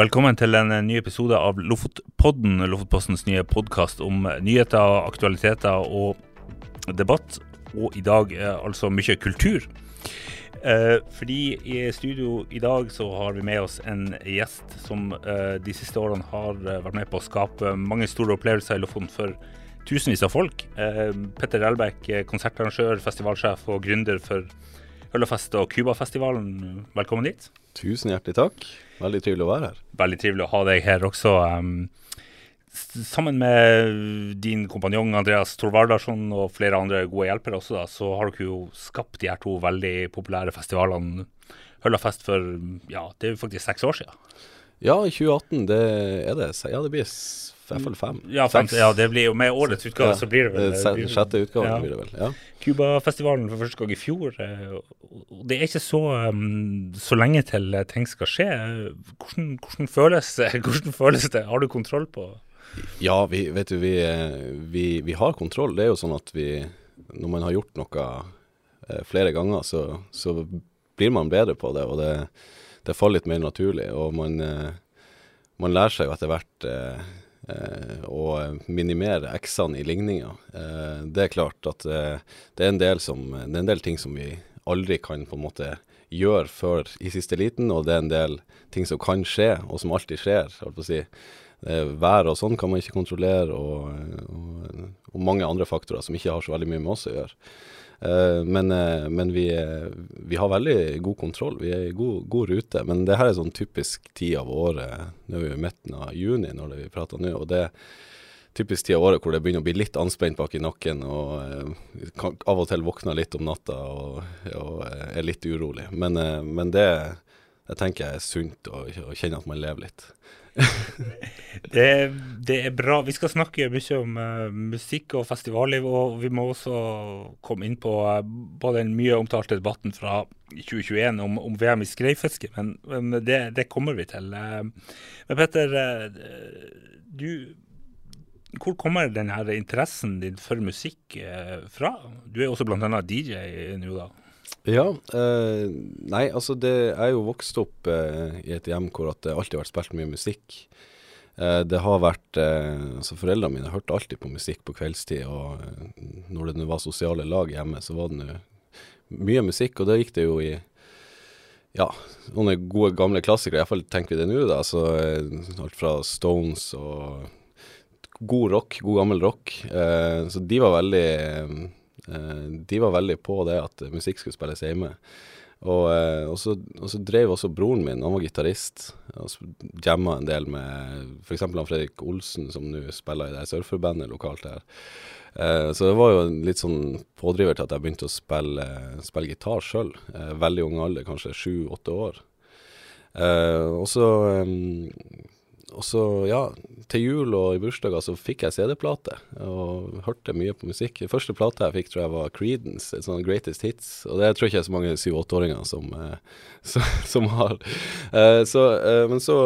Velkommen til en ny episode av Lofotpodden, Lofotpostens nye podkast om nyheter, aktualiteter og debatt. Og i dag altså mye kultur. Eh, fordi i studio i dag så har vi med oss en gjest som eh, de siste årene har eh, vært med på å skape mange store opplevelser i Lofoten for tusenvis av folk. Eh, Petter Elbæk, konsertarrangør, festivalsjef og gründer for Høllafest og Cubafestivalen. Velkommen dit. Tusen hjertelig takk. Veldig trivelig å være her. Veldig trivelig å ha deg her også. Sammen med din kompanjong Andreas Thorvaldarsson og flere andre gode hjelpere også, da, så har dere jo skapt de her to veldig populære festivalene. Høllafest for ja, det er jo faktisk seks år siden. Ja, i 2018. Det er det. Ja, det blir i hvert fall fem. Ja, fem, ja, det blir jo med årets utgave, ja, så blir det vel det Sjette utgave ja. blir det vel. ja. Cubafestivalen for første gang i fjor. Og det er ikke så, um, så lenge til ting skal skje. Hvordan, hvordan, føles, hvordan, føles, det? Har du kontroll på Ja, vi, vet du, vi, vi, vi, har kontroll. Det er jo sånn at vi, når man har gjort noe eh, flere ganger, så, så blir man bedre på det. Og det, det faller litt mer naturlig. Og man, eh, man lærer seg jo etter hvert og eh, minimere x-ene i ligninga. Eh, det er klart at eh, det er, som, det er en del ting som vi aldri kan på en måte gjøre før i siste liten, og det er en del ting som kan skje, og som alltid skjer. holdt på å si. Vær og sånn kan man ikke kontrollere, og, og, og, mange andre faktorer som ikke har så veldig mye med oss å gjøre. Uh, men, uh, men vi, vi, har veldig god kontroll. Vi er i god, god, rute. Men det her er sånn typisk tid av året. Nå er vi i midten av juni når vi prater nå. og det typisk tid av året hvor det begynner å bli litt anspent bak i nakken. Og kan, av og til våkner litt om natta og, og er litt urolig. Men, men det, jeg tenker jeg er sunt å, å kjenne at man lever litt. det, det, er bra. Vi skal snakke mye om uh, musikk og festivalliv, og vi må også komme inn på uh, på den mye omtalte debatten fra 2021 om, om VM i skreifiske, men, men det, det, kommer vi til. Uh, men Petter, du, hvor kommer denne interessen din for musikk fra? Du er også bl.a. DJ nå, da? Ja. Eh, nei, altså det Jeg er jo vokst opp eh, i et hjem hvor det alltid har vært spilt mye musikk. Eh, det har vært eh, Altså foreldrene mine hørte alltid på musikk på kveldstid, og eh, når det var sosiale lag hjemme, så var det nå mye musikk, og da gikk det jo i ja, noen gode gamle klassikere, iallfall tenker vi det nå, da. Altså alt fra Stones og god rock, god gammel rock. så de var veldig Eh, de var veldig på det at musikk skulle spilles hjemme. Og, eh, og, så, og, så, drev også broren min, han var gitarist, og jamma en del med f.eks. Fredrik Olsen, som nå spiller i det surferbandet lokalt her. Eh, så det var jo litt sånn pådriver til at jeg begynte å spille, spille gitar sjøl. Eh, veldig ung alder, kanskje sju-åtte år. Eh, og så eh, og så, ja, til jul og i bursdager så fikk jeg CD-plate, og hørte mye på musikk. Den første plata jeg fikk, tror jeg var Creedence, et sånn Greatest Hits. Og det tror jeg ikke er så mange syv-åtteåringer som, eh, som, som, har. Eh, så, eh, men så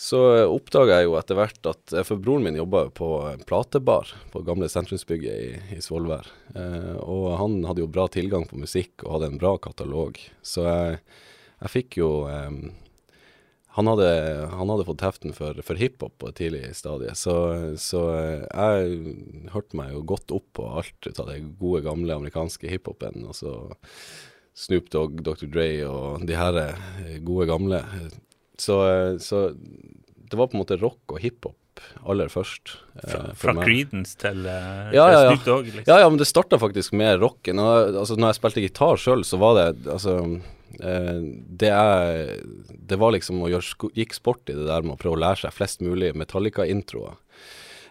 så oppdaga jeg jo etter hvert at For broren min jobba på platebar på gamle sentrumsbygget i, i Svolvær. Eh, og han hadde jo bra tilgang på musikk og hadde en bra katalog. Så jeg, jeg fikk jo eh, han hadde, han hadde, fått heften for, for hiphop på et tidlig stadie, så, så, jeg hørte meg jo godt opp på alt ut av det gode, gamle amerikanske hiphopen. Og så Snoop Dogg, Dr. Dre og de her gode, gamle. Så, så det var på en måte rock og hiphop aller først. Eh, fra, fra Creedence til, uh, ja, ja, ja. Snoop Dogg? Liksom. Ja, ja, men det starta faktisk med rocken. Og, altså, når jeg spilte gitar sjøl, så var det altså Eh, det, er, det var liksom å gjøre gikk sport i det der med å prøve å lære seg flest mulig Metallica-introer.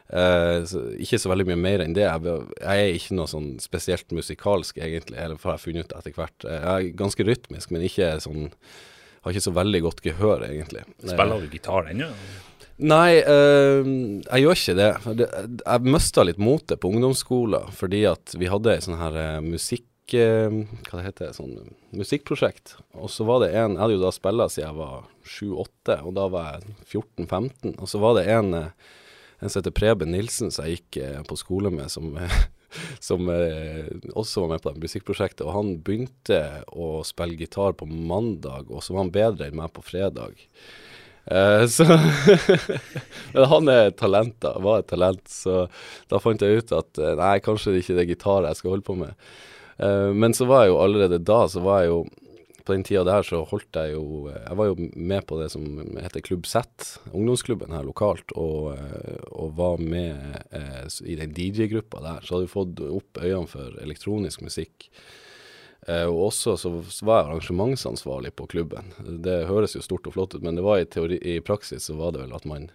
Uh, så ikke så veldig mye mer enn det. Jeg, jeg, er ikke noe sånn spesielt musikalsk, egentlig, eller har jeg funnet ut etter hvert. Eh, jeg er ganske rytmisk, men ikke sånn Har ikke så veldig godt gehør, egentlig. Spiller du gitar ennå? Nei, uh, jeg gjør ikke det. Jeg mista litt motet på ungdomsskolen fordi at vi hadde ei sånn her musikk Hva det heter sånn musikkprosjekt. Og så var det en Jeg hadde jo da spilla siden jeg var 7-8, og da var jeg 14-15. Og så var det en, en som heter Preben Nilsen, som jeg gikk eh, på skole med, som, som eh, også var med på det musikkprosjektet. Og han begynte å spille gitar på mandag, og så var han bedre enn meg på fredag. Eh, så han er talent, da. Var et talent. Så da fant jeg ut at eh, nei, kanskje det ikke er gitar jeg skal holde på med. Eh, men så var jeg jo allerede da, så var jeg jo på den tida der så holdt jeg jo Jeg var jo med på det som heter Klubb Z, ungdomsklubben her lokalt, og, eh, og var med eh, i den DJ-gruppa der. Så hadde vi fått opp øynene for elektronisk musikk. Eh, og også så, var jeg arrangementsansvarlig på klubben. Det høres jo stort og flott ut, men det var i, teori, i praksis så var det vel at man,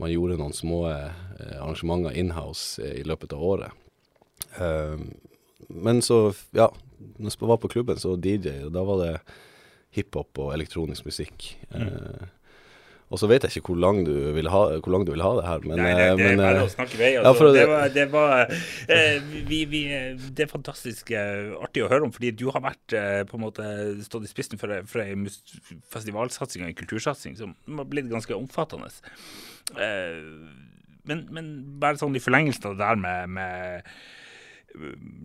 man gjorde noen små eh, arrangementer inhouse eh, i løpet av året. Eh, men så, ja, når jeg var på klubben, så DJ, og da var det hiphop og elektronisk musikk. Mm. Eh, og så vet jeg ikke hvor lang du vil ha, du vil ha det her, men Nei, det, det men, er bare eh, å snakke vei. Altså. ja, det, var, det, var, eh, vi, vi, det er fantastisk eh, artig å høre om, fordi du har vært eh, på en måte stått i spissen for, for ei festivalsatsing og en kultursatsing som har blitt ganske omfattende. Eh, men, men, bare sånn i forlengelsen av det der med, med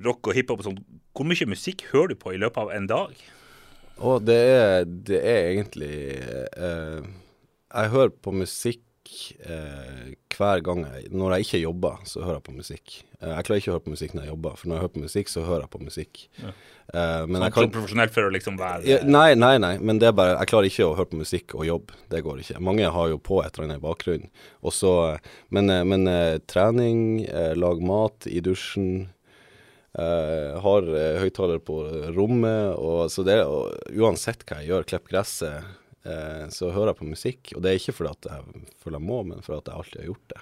rock og hiphop og sånn, hvor mye musikk hører du på i løpet av en dag? Å, det er, det er egentlig eh, Jeg hører på musikk eh, hver gang jeg Når jeg ikke jobber, så hører jeg på musikk. Eh, jeg klarer ikke å høre på musikk når jeg jobber, for når jeg hører på musikk, så hører jeg på musikk. Ja. Eh, men sånn, jeg kan, profesjonelt for å liksom være ja, Nei, nei, nei, men det er bare Jeg klarer ikke å høre på musikk og jobb. Det går ikke. Mange har jo på et eller annet i bakgrunnen. Også, men, eh, men eh, trening, eh, lag mat i dusjen Uh, har uh, høyttaler på rommet, og så det, og uansett hva jeg gjør, klipper gresset, uh, så hører jeg på musikk. Og det er ikke fordi jeg føler jeg må, men fordi jeg alltid har gjort det.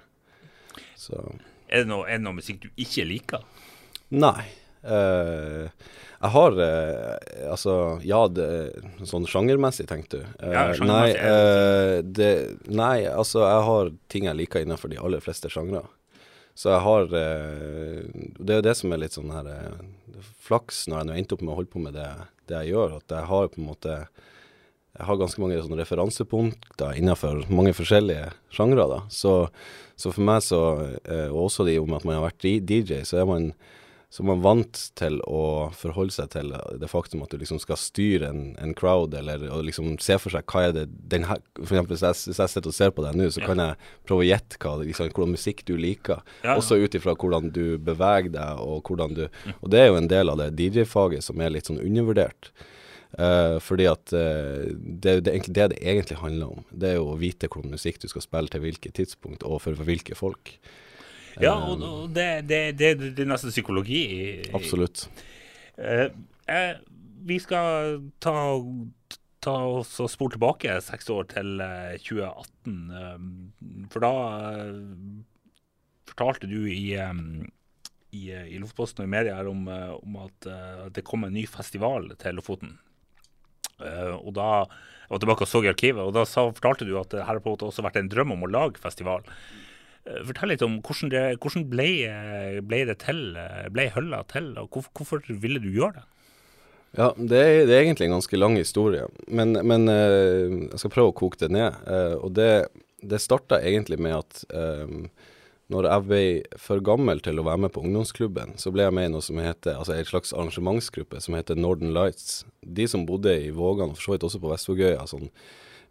Så. Er, det noe, er det noe musikk du ikke liker? Nei. jeg har Altså, ja, det, sånn sjangermessig, tenkte du? ja, nei, sjangermessig. det, nei, altså, jeg har ting jeg liker innenfor de aller fleste sjangre. Så jeg har eh, Det er jo det som er litt sånn her eh, flaks når jeg nå endte opp med å holde på med det, det, jeg gjør, at jeg har på en måte Jeg har ganske mange sånne referansepunkter innenfor mange forskjellige sjangre. Så, så, for meg så, eh, og også de med at man har vært DJ, så er man så man vant til å forholde seg til det faktum at du liksom skal styre en, en crowd, eller og liksom se for seg hva er det den her, For eksempel hvis jeg, hvis jeg sitter og ser på deg nå, så Ja. kan jeg prøve å gjette hva, liksom, hvordan musikk du liker. Ja, ja. Også ut ifra hvordan du beveger deg, og hvordan du Og det er jo en del av det DJ-faget som er litt sånn undervurdert. Uh, fordi at uh, det, er det, egentlig det det egentlig handler om. Det er jo å vite hvordan musikk du skal spille til hvilket tidspunkt, og for, for hvilke folk. Ja, og, og det, det, det, det er nesten psykologi. Absolutt. Eh, eh, vi skal ta, ta oss og spole tilbake seks år til eh, 2018. eh, for da fortalte du i, eh, i, i Lofotposten og i media om, om at eh, det kom en ny festival til Lofoten. Uh, og da jeg var tilbake og så i arkivet, og da sa, fortalte du at det her har på en måte også vært en drøm om å lage festival. Eh, Fortell litt om hvordan det, hvordan ble, ble det til, eh, ble hølla til, og hvorfor, hvorfor ville du gjøre det? Ja, det er, det er egentlig en ganske lang historie, men, men eh, jeg skal prøve å koke det ned. Og det, det starta egentlig med at um, når jeg ble for gammel til å være med på ungdomsklubben, så ble jeg med i noe som heter, altså en slags arrangementsgruppe som heter Northern Lights. De som bodde i Vågan, og for så vidt også på Vestvågøya, sånn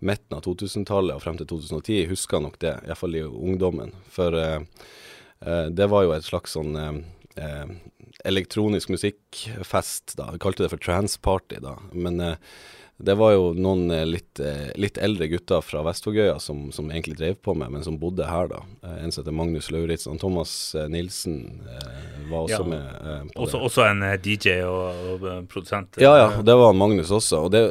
midten av 2000-tallet og frem til 2010, husker nok det, iallfall i ungdommen. For eh, eh, det var jo et slags sånn eh, eh, elektronisk musikkfest, da. Vi kalte det for transparty, da. Men eh, det var jo noen eh, litt, eh, litt eldre gutter fra Vestvågøya som, som egentlig drev på med, men som bodde her, da. Eh, en som heter Magnus Lauritzen. Thomas Nilsen var også Ja. med Også, også en DJ og, og produsent. Ja, ja, det var Magnus også. Og det,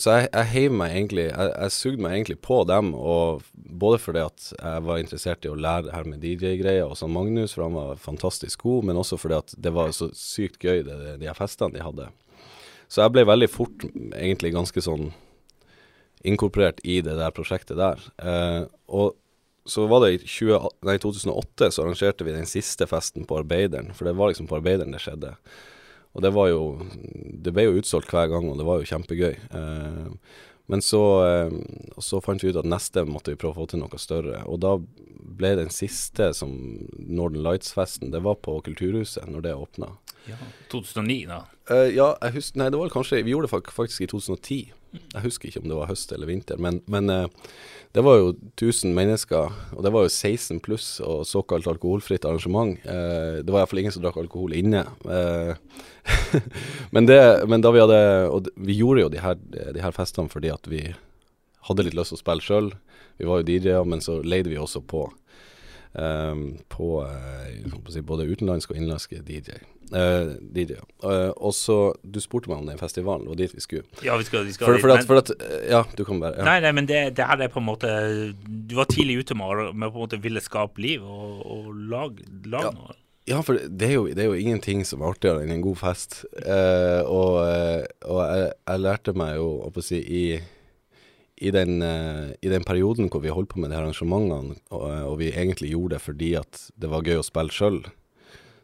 så jeg, jeg heiv meg egentlig Jeg, jeg sugde meg egentlig på dem, og både fordi at jeg var interessert i å lære det her med DJ-greier hos sånn Magnus, for han var fantastisk god, men også fordi at det var så sykt gøy, det, de her festene de hadde. Så jeg ble veldig fort egentlig ganske sånn inkorporert i det der prosjektet der. Eh, og så var det i 20, nei, 2008 så arrangerte vi den siste festen på Arbeideren, for det var liksom på Arbeideren det skjedde. Og det var jo Det ble jo utsolgt hver gang, og det var jo kjempegøy. Eh, Men så, eh, så, fant vi ut at neste måtte vi prøve å få til noe større. Og da ble den siste som Northern Lights-festen, det var på Kulturhuset når det åpna. Ja, 2009, da? Uh, ja, jeg husker Nei, det var kanskje Vi gjorde det faktisk i 2010. Jeg husker ikke om det var høst eller vinter, men, men uh, det var jo 1000 mennesker, og det var jo 16 pluss og såkalt alkoholfritt arrangement. Uh, det var iallfall ingen som drakk alkohol inne. men, det, men, da vi hadde Og vi gjorde jo de her, de her festene fordi at vi hadde litt lyst til å spille sjøl. Vi var jo DJ-er, men så leide vi også på. Um, på uh, si, både utenlandske og innenlandske DJ. Uh, DJ. Uh, og så Du spurte meg om den festivalen, og dit vi skulle. Ja, vi skal, vi skal for, for, at, for at, Ja, du kan bare ja. Nei, nei, men det, det, her er på en måte Du var tidlig ute med, med på en måte ville skape liv og, og lage, lag ja. noe. Ja, for det er, jo, det er, jo, ingenting som er artigere enn en god fest. og, og jeg, jeg, lærte meg jo, å si, i i den, uh, i den, perioden hvor vi holdt på med de arrangementene, og, eh, og, vi egentlig gjorde det fordi at det var gøy å spille sjøl,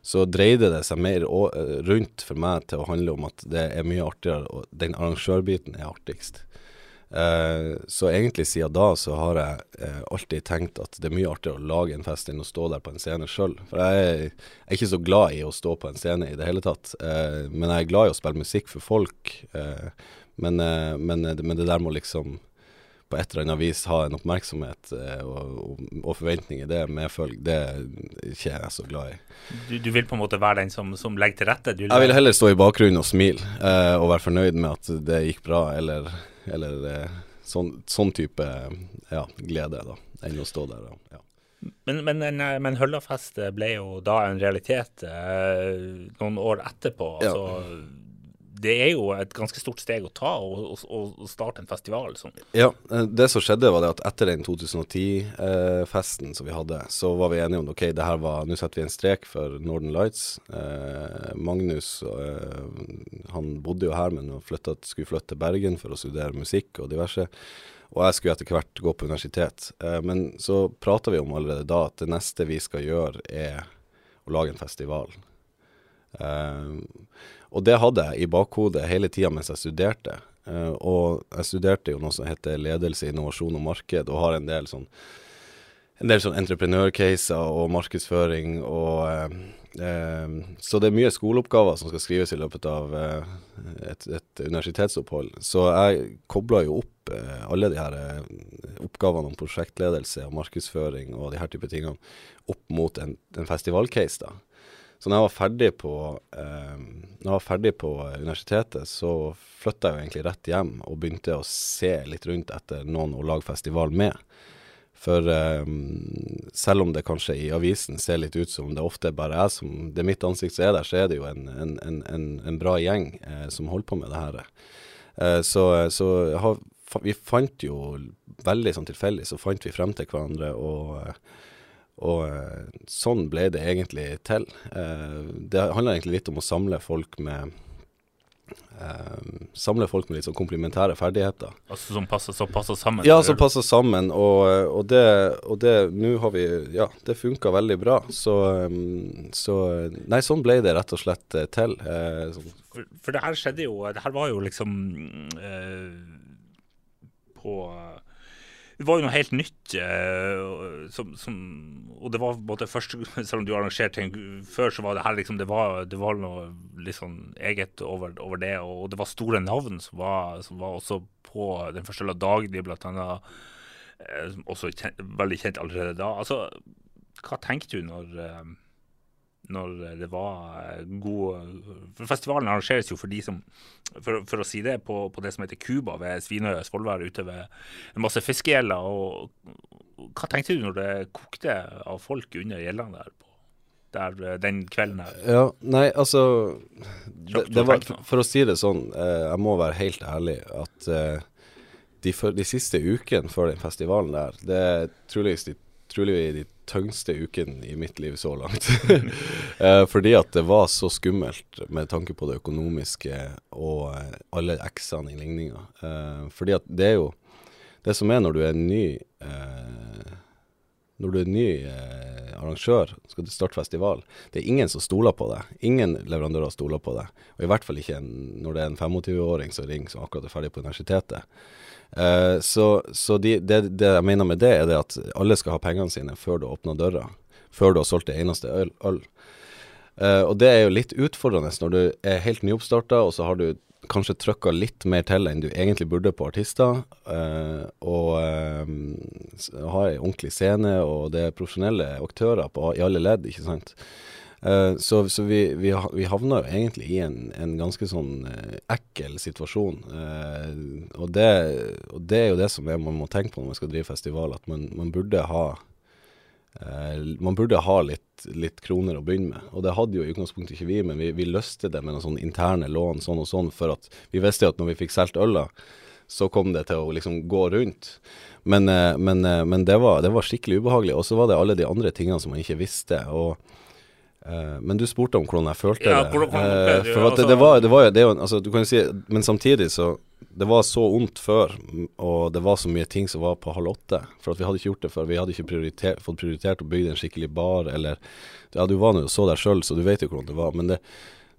så dreide det seg mer eh, rundt for meg til å handle om at det er mye artigere, og den arrangørbiten er artigst. Uh, så egentlig siden da så har jeg uh, alltid tenkt at det er mye artigere å lage en fest enn å stå der på en scene sjøl. For jeg er, ikke så glad i å stå på en scene i det hele tatt. Uh, men jeg er glad i å spille musikk for folk. Men, men, men, det der må liksom på et eller annet vis ha en oppmerksomhet eh, og, og, og forventninger, det medfølg, det er ikke jeg så glad i. Du, du, vil på en måte være den som, som legger til rette? Du, jeg vil heller stå i bakgrunnen og smile, eh, og være fornøyd med at det gikk bra, eller, eller eh, sånn, sånn, type ja, glede, da, enn å stå der. Ja. Men, men, men Høllafest ble jo da en realitet eh, noen år etterpå. altså ja det er jo et ganske stort steg å ta å starte en festival sånn. Ja, eh, det som skjedde var det at etter den 2010-festen eh, som vi hadde, så var vi enige om ok, det her var, nå setter vi en strek for Northern Lights. Eh, Magnus eh, han bodde jo her, men flyttet, skulle flytte til Bergen for å studere musikk og diverse. Og jeg skulle etter hvert gå på universitet. Eh, men så prata vi om allerede da at det neste vi skal gjøre, er å lage en festival. Eh, og det hadde jeg i bakhodet hele tida mens jeg studerte. Uh, og jeg studerte jo noe som heter ledelse, innovasjon og marked, og har en del sånn en del sånn entreprenørcaser og markedsføring og uh, uh, Så det er mye skoleoppgaver som skal skrives i løpet av et, et, universitetsopphold. Så jeg kobla jo opp alle de her oppgavene om prosjektledelse og markedsføring og de her type tingene opp mot en, en festivalcase, da. Så når jeg var ferdig på, eh, når jeg var ferdig på universitetet, så flytta jeg jo egentlig rett hjem og begynte å se litt rundt etter noen å lage festival med. For eh, selv om det kanskje i avisen ser litt ut som det ofte bare er som det er mitt ansikt som er der, så er det jo en, en, en, en bra gjeng eh, som holder på med det her. Eh, så, så har, vi fant jo veldig sånn tilfeldig, så fant vi frem til hverandre og eh, og eh, sånn ble det egentlig til. Eh, det handler egentlig litt om å samle folk med Uh, samle folk med litt sånn komplementære ferdigheter. Altså Som passer, som passer sammen? Ja, som passer sammen. Og, og det og det Nå har vi Ja, det funka veldig bra. Så, så, Nei, sånn ble det rett og slett til. For, for, det her skjedde jo Det her var jo liksom på det var jo noe helt nytt. Eh, som, som, og det var på en måte første Selv om du arrangerte ting før, så var det her liksom Det var, det var noe litt sånn eget over, over, det. Og det var store navn som var, som var også på den første dagen, blant annet. Eh, også kjent, veldig kjent allerede da. Altså, hva tenkte du når eh, når det var eh, god festivalen arrangeres jo for de som For, for å si det, på, på, det som heter Cuba ved Svinøya Svolvær, ute ved en masse fiskegjelder. Og hva tenkte du når det kokte av folk under gjellene der? på der, eh, den kvelden her? Ja, nei, altså det, det var, For å si det sånn, eh, jeg må være helt ærlig at de, for, de siste ukene før den festivalen der, det er troligvis de trolig de tyngste uken i mitt liv så langt. eh, fordi at det var så skummelt med tanke på det økonomiske og eh, alle x-ene i ligninga. Eh, fordi at det er jo Det som er når du er ny Når du er ny arrangør, skal du starte festival. Det er ingen som stoler på deg. Ingen leverandører stoler på deg. Og i hvert fall ikke en, når det er en 25-åring som ringer som akkurat er ferdig på universitetet. Uh, så, så de, det, det, jeg mener med det, er det at alle skal ha pengene sine før du åpner døra. Før du har solgt det eneste øl. øl. Uh, og det er jo litt utfordrende når du er helt nyoppstarta, og så har du kanskje trykka litt mer til enn du egentlig burde på artister. Uh, og uh, har ei ordentlig scene, og det er profesjonelle aktører på, i alle ledd, ikke sant. Uh, så, så vi, vi, vi, havna jo egentlig i en, en ganske sånn ekkel situasjon. Og det, og, det, er jo det som er, man må tenke på når man skal drive festival, at man, man burde ha man burde ha litt, litt, kroner å begynne med. Og det hadde jo i utgangspunktet ikke vi, men vi, vi løste det med noen sånne interne lån sånn og sånn, for at vi visste jo at når vi fikk solgt øla, så kom det til å liksom gå rundt. Men, men, men det, var, det, var, skikkelig ubehagelig. Og så var det alle de andre tingene som man ikke visste. og men du spurte om hvordan jeg følte ja, det. Uh, for at det, det, var, det var jo det, altså, du kan si, Men samtidig så det var så ondt før, og det var så mye ting som var på halv åtte. For at vi hadde ikke gjort det før. Vi hadde ikke prioriter, fått prioritert å bygge en skikkelig bar, eller Ja, du var nå så der sjøl, så du vet jo hvordan det var. Men det,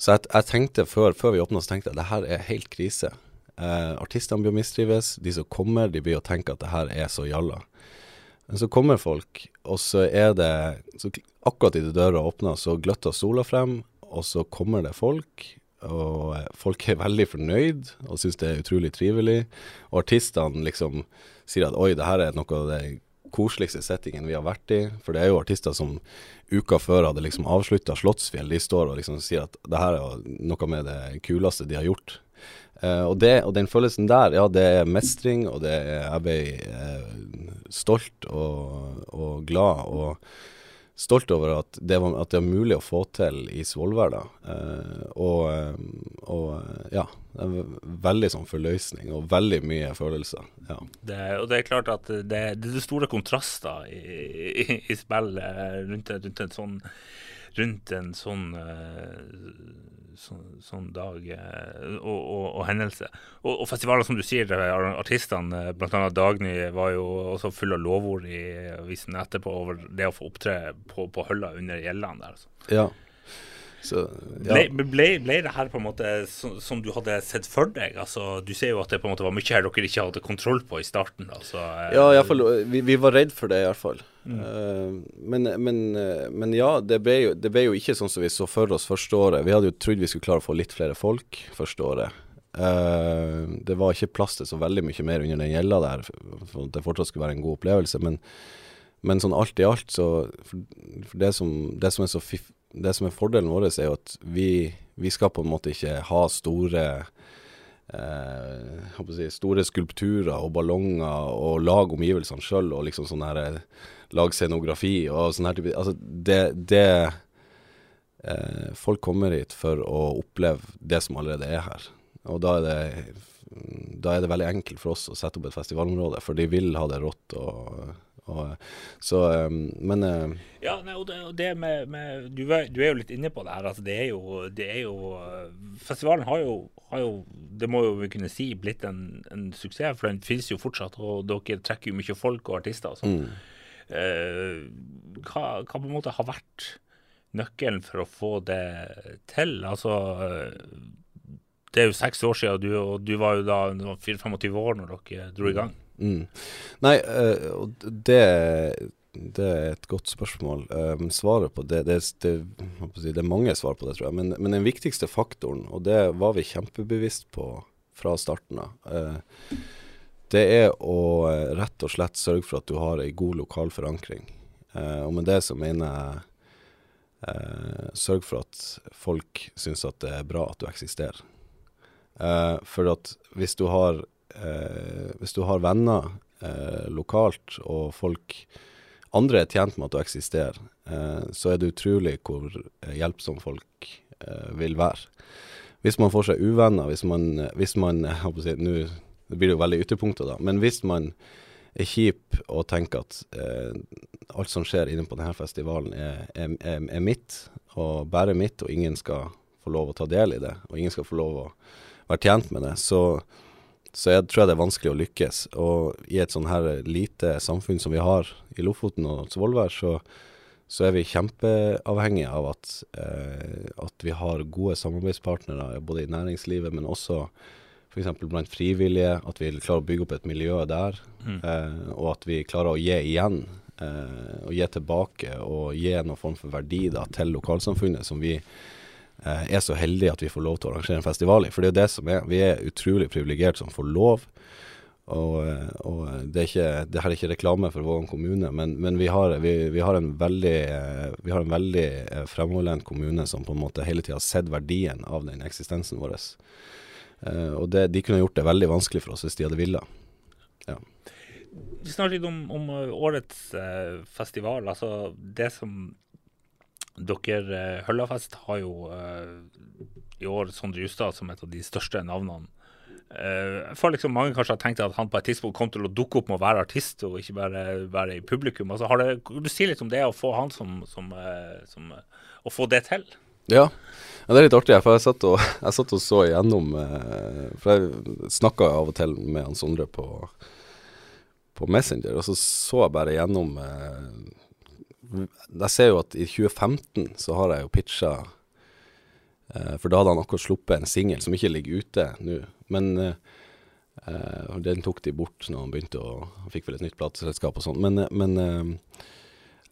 så jeg, jeg tenkte før, før vi åpna, så tenkte jeg det her er helt krise. Eh, artistene blir å mistrives. De som kommer, de blir å tenke at det her er så jalla. Men så kommer folk, og så er det så Akkurat idet døra åpner, så gløtter sola frem, og så kommer det folk og folk er veldig fornøyd og syns det er utrolig trivelig. Og artistene liksom sier at oi, det her er noe av det koseligste settingen vi har vært i. For det er jo artister som uka før hadde liksom avslutta Slottsfjell. De står og liksom sier at det her er noe med det kuleste de har gjort. Uh, og, det, og, den følelsen der, ja, det er mestring, og det er Jeg ble uh, stolt og, og glad. og stolt over at det, var, at det er mulig å få til i Svolvær. Eh, og, eh, og, eh, ja, veldig sånn forløsning og veldig mye følelser. Ja. Det, og det er klart at det, det er store kontraster i, i, i spillet rundt, rundt, en sånn rundt en sånn uh, sånn, sånn dag eh, og, og, og, hendelse. Og, og, festivaler, som du sier, artistene, eh, bl.a. Dagny, var jo også full av lovord i avisen etterpå over det å få opptre på, på hølla under gjellene der. Altså. Ja. Så, ja. ble, ble, ble, det her på en måte som, som, du hadde sett for deg? Altså, du ser jo at det på en måte var mye her dere ikke hadde kontroll på i starten. Altså, eh, ja, i fall, vi, vi var redd for det, iallfall. Mm. Uh, men, men, uh, men, ja, det ble, jo, det ble, jo, ikke sånn som vi så for oss første året. Vi hadde jo trodd vi skulle klare å få litt flere folk første året. Uh, det var ikke plass til så veldig mye mer under den gjelda der, for at det fortsatt skulle være en god opplevelse. Men, men sånn alt i alt, så for det, som, det som er så fiff det som er fordelen vår, er jo at vi, vi skal på en måte ikke ha store eh, si, store skulpturer og ballonger og lage omgivelsene sjøl og liksom sånn her eh, Lage scenografi og sånn her type Altså, det, det eh, Folk kommer hit for å oppleve det som allerede er her. Og da er det da er det veldig enkelt for oss å sette opp et festivalområde, for de vil ha det rått og og, så, ehm, men uh, Ja, nei, og det, og det med, med du, er, du, er, jo litt inne på det her. Altså, det, er jo, det er jo Festivalen har jo, har jo, det må jo vi kunne si, blitt en, en, suksess. For den finnes jo fortsatt, og dere trekker jo mye folk og artister. Og sånn. Mm. Uh, hva, hva, på en måte har vært nøkkelen for å få det til? Altså det er jo seks år siden, og du, og du var jo da 24-25 år når dere dro i gang. Mm. Nei, uh, det, det er et godt spørsmål. Um, svaret på det det, det, det, er mange svar på det, tror jeg. Men, men, den viktigste faktoren, og det var vi kjempebevisst på fra starten av, uh, det er å uh, rett og slett sørge for at du har ei god lokal forankring. og med det så mener jeg sørg for at folk syns at det er bra at du eksisterer. for at hvis du har eh, hvis du har venner eh, lokalt, og folk andre er tjent med at du eksisterer, eh, så er det utrolig hvor eh, hjelpsom folk eh, vil være. Hvis man får seg uvenner, hvis man, hvis man si, Nå blir det jo veldig ytterpunkter, da, men hvis man er kjip og tenker at eh, alt som skjer inne på denne festivalen er, er, er, er, mitt, og bare mitt, og ingen skal få lov å ta del i det, og ingen skal få lov å være tjent med det, så, så jeg tror det er vanskelig å lykkes. Og i et sånn her lite samfunn som vi har i Lofoten og Svolvær, så, så er vi kjempeavhengige av at, eh, at vi har gode samarbeidspartnere både i næringslivet, men også f.eks. blant frivillige. At vi klarer å bygge opp et miljø der, Mm. eh, og at vi klarer å gi igjen. Eh, og gi tilbake og gi noen form for verdi da, til lokalsamfunnet, som vi er så heldige at vi får lov til å arrangere en festival i. For det er jo det som er. Vi er utrolig privilegerte som får lov. Og, eh, og det, er ikke, det her er ikke reklame for Vågan kommune, men, men vi, har, vi, vi, har en veldig, eh, vi har en veldig eh, fremoverlent kommune som på en måte hele tida har sett verdien av den eksistensen vår. Eh, og det, de kunne gjort det veldig vanskelig for oss hvis de hadde villet. Ja. Vi snakker litt om, om årets eh, festival. Altså det som dere eh, Høllafest har jo eh, i år Sondre Justad som et av de største navnene. for jeg liksom mange kanskje har tenkt at han på et tidspunkt kom til å dukke opp med å være artist og ikke bare være i publikum. Altså, har det, du si litt om det å få han som, som, eh, som eh, Å få det til? Ja. ja, det er litt artig. For jeg satt og, jeg satt og så igjennom eh, For jeg snakka av og til med han Sondre på, på Messenger, og så så jeg bare igjennom eh, Jeg ser jo at i 2015 så har jeg jo pitcha eh, For da hadde han akkurat sluppet en singel som ikke ligger ute nå. Men eh, eh, den tok de bort når han begynte å fikk vel et nytt plateselskap og sånn. Men, eh, men eh,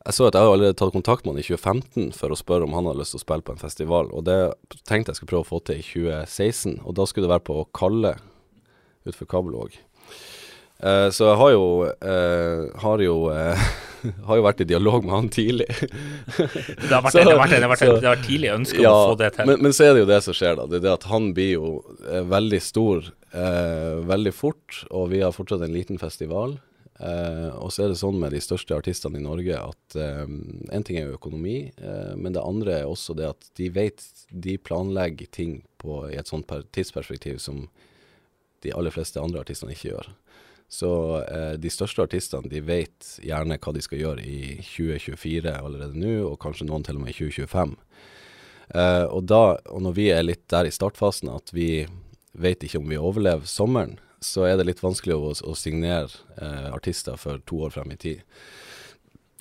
jeg så at jeg har allerede tatt kontakt med han i 2015 for å spørre om han hadde lyst til å spille på en festival, og det tenkte jeg skulle prøve å få til i 2016. Og da skulle det være på Kalle utenfor Kabelvåg. Eh, så jeg har jo, eh, har jo har jo vært i dialog med han tidlig. Det har vært, Så- det har vært, det har vært, så- det har vært tidlig ønske om å få det til. Men, men så er det jo det som skjer, da. Det er det at han blir jo eh, veldig stor eh, veldig fort, og vi har fortsatt en liten festival. Eh, og så er det sånn med de største artistene i Norge at eh, en ting er jo økonomi, eh, men det andre er også det at de vet De planlegger ting på, i et sånt per, tidsperspektiv som de aller fleste andre artistene ikke gjør. Så eh, de største artistene de vet gjerne hva de skal gjøre i 2024 allerede nå, og kanskje noen til og med i 2025. Eh, og, da, og når vi er litt der i startfasen at vi vet ikke om vi overlever sommeren, så er det litt vanskelig å, å signere eh, artister for to år frem i tid.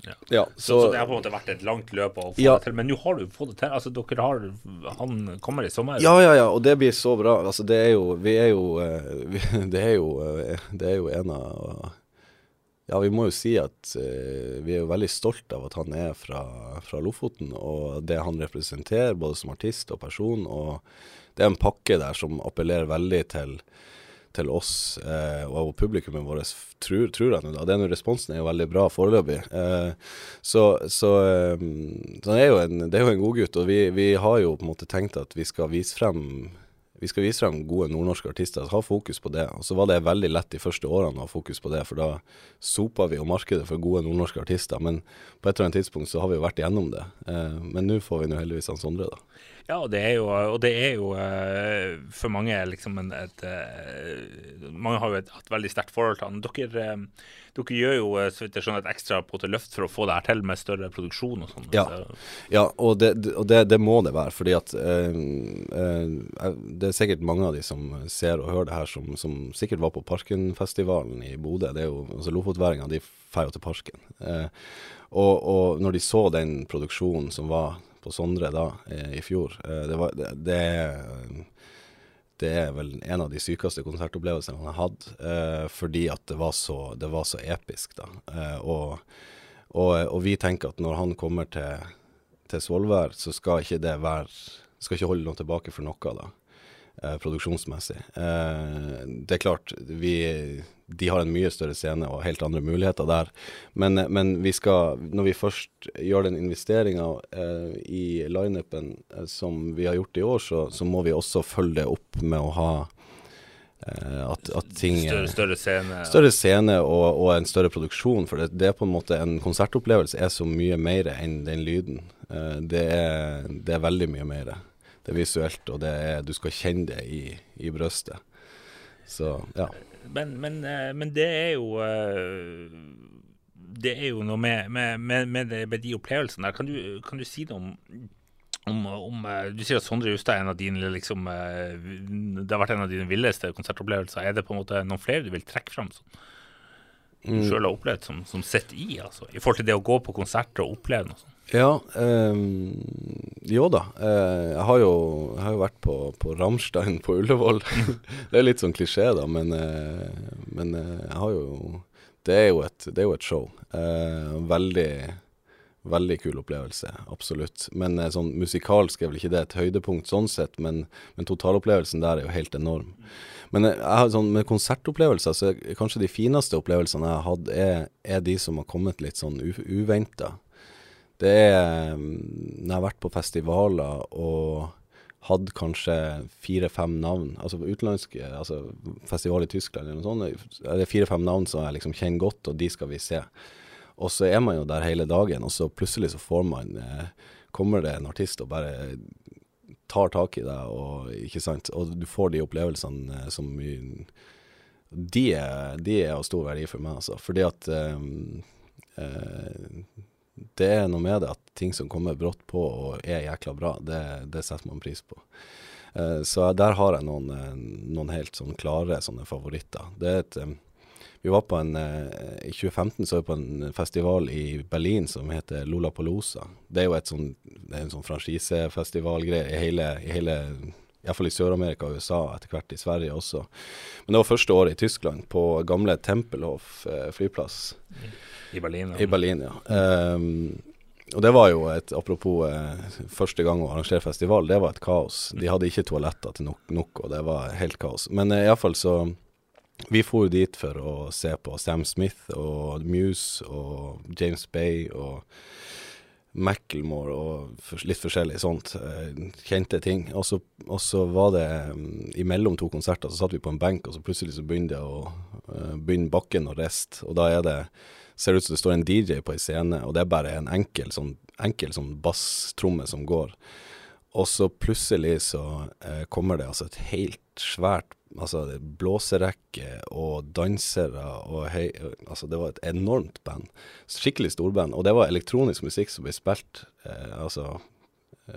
Ja. så, Så, så det har på en måte vært et langt løp å få Ja. det til. Men nå har du fått det til. Altså, dere har Han kommer i sommer. Ja, ja, ja, og det blir så bra. Altså, det er jo Vi er jo, eh, vi, det er jo eh, Det er jo en av Ja, vi må jo si at eh, vi er jo veldig stolt av at han er fra, fra Lofoten, og det han representerer, både som artist og person. Og det er en pakke der som appellerer veldig til til oss eh, og publikummet vårt, tror, tror jeg nå da. Den responsen er jo veldig bra foreløpig. Eh, så så, eh, så det, er jo en, det er jo en godgutt, og vi, vi har jo på en måte tenkt at vi skal vise frem vi skal vise frem gode nordnorske artister, ha fokus på det. Og så var det veldig lett de første årene å ha fokus på det, for da sopa vi jo markedet for gode nordnorske artister. Men på et eller annet tidspunkt så har vi jo vært igjennom det. Eh, men nå får vi nå heldigvis han Sondre, da. Ja, og det er jo, og det er jo eh, for mange liksom en, et eh, Mange har jo et, veldig sterkt forhold til han. Dere, eh, dere gjør jo skjønner, et ekstra på til løft for å få det her til med større produksjon og sånn. Ja. Ja, og det, og det, det må det være, fordi at eh, eh, Det er sikkert mange av de som ser og hører det her, som, som sikkert var på Parkenfestivalen i Bodø. Det er jo, altså Lofotværingene de drar jo til Parken. Eh, og, og når de så den produksjonen som var på Sondre da, eh, i fjor, eh, det, var, det, det det er vel en av de sykeste konsertopplevelsene han har hatt, eh, fordi at det var så, det var så episk, da. Og, og, og vi tenker at når han kommer til, til Svolvær, så skal ikke det være Skal ikke holde noe tilbake for noe, da. Produksjonsmessig. Det er klart, vi de har en mye større scene og helt andre muligheter der. Men, men vi skal, når vi først gjør den investeringa eh, i lineupen eh, som vi har gjort i år, så, så må vi også følge det opp med å ha eh, at, at ting Større, større scene. Større scene og, og en større produksjon. For det, det er på en måte en konsertopplevelse er så mye mer enn den lyden. Eh, det, er, det er veldig mye mer. Det er visuelt, og det er, du skal kjenne det i, i brøstet. Så ja. Men, men, eh, men det er jo eh, Det er jo noe med, med, med, med, de opplevelsene der. Kan du, kan du si noe om om, om, eh, du sier at Sondre Justad er en av dine liksom, Det har vært en av dine villeste konsertopplevelser. Er det på en måte noen flere du vil trekke fram? Sånn? Du mm. sjøl har opplevd, som, som sitter i, altså, i forhold til det å gå på konserter og oppleve noe sånt? Ja, øh, jo da. Uh, jeg, har jo, jeg, har jo, vært på, på Ramstein på Ullevål. det er litt sånn klisjé, da, men, uh, men uh, jeg har jo det er, jo et, det er jo et show. veldig Veldig kul opplevelse, absolutt. Men sånn musikalsk er vel ikke det et høydepunkt sånn sett, men, men totalopplevelsen der er jo helt enorm. Men jeg har sånn, med konsertopplevelser, så kanskje de fineste opplevelsene jeg har hatt, er, er de som har kommet litt sånn uventa. Det er mm, Når jeg har vært på festivaler og hadde kanskje fire-fem navn, altså utenlandske, altså festival i Tyskland eller noe sånt, det er fire-fem navn som jeg liksom kjenner godt, og de skal vi se. Og så er man jo der hele dagen, og så plutselig så får man eh, Kommer det en artist og bare tar tak i deg, og, ikke sant? og du får de opplevelsene eh, som de de er av stor verdi for meg, altså. Fordi at um, uh, det er noe med det at ting som kommer brått på og er jækla bra, det, det setter man pris på. Uh, så der har jeg noen, noen, helt sånn klare sånne favoritter. Det er et um, vi var på en uh, I 2015 så var vi på en festival i Berlin som heter Lollapalooza. Det er jo et sånn, det er en sånn franchisefestivalgreie i hele, i hele Iallfall i Sør-Amerika og USA, etter hvert i Sverige også. Men det var første året i Tyskland, på gamle Tempelhof flyplass. Mm. I Berlin, ja. I Berlin, ja. Um, og det var jo et Apropos eh, første gang å arrangere festival, det var et kaos. De hadde ikke toaletter til nok, nok og det var helt kaos. Men eh, iallfall så Vi for dit for å se på Sam Smith og Muse og James Bay og Macclemore og litt forskjellig sånt. Eh, kjente ting. Og så, og så var det um, Imellom to konserter så satt vi på en benk, og så plutselig så begynte, å, begynne bakken å riste. Og da er det ser det ut som det står en DJ på ei scene, og det er bare en enkel sånn, enkel sånn basstromme som går. Og så plutselig så eh, kommer det altså et helt svært altså blåserekke og dansere og hei, altså det var et enormt band. Skikkelig storband. Og det var elektronisk musikk som ble spilt eh, altså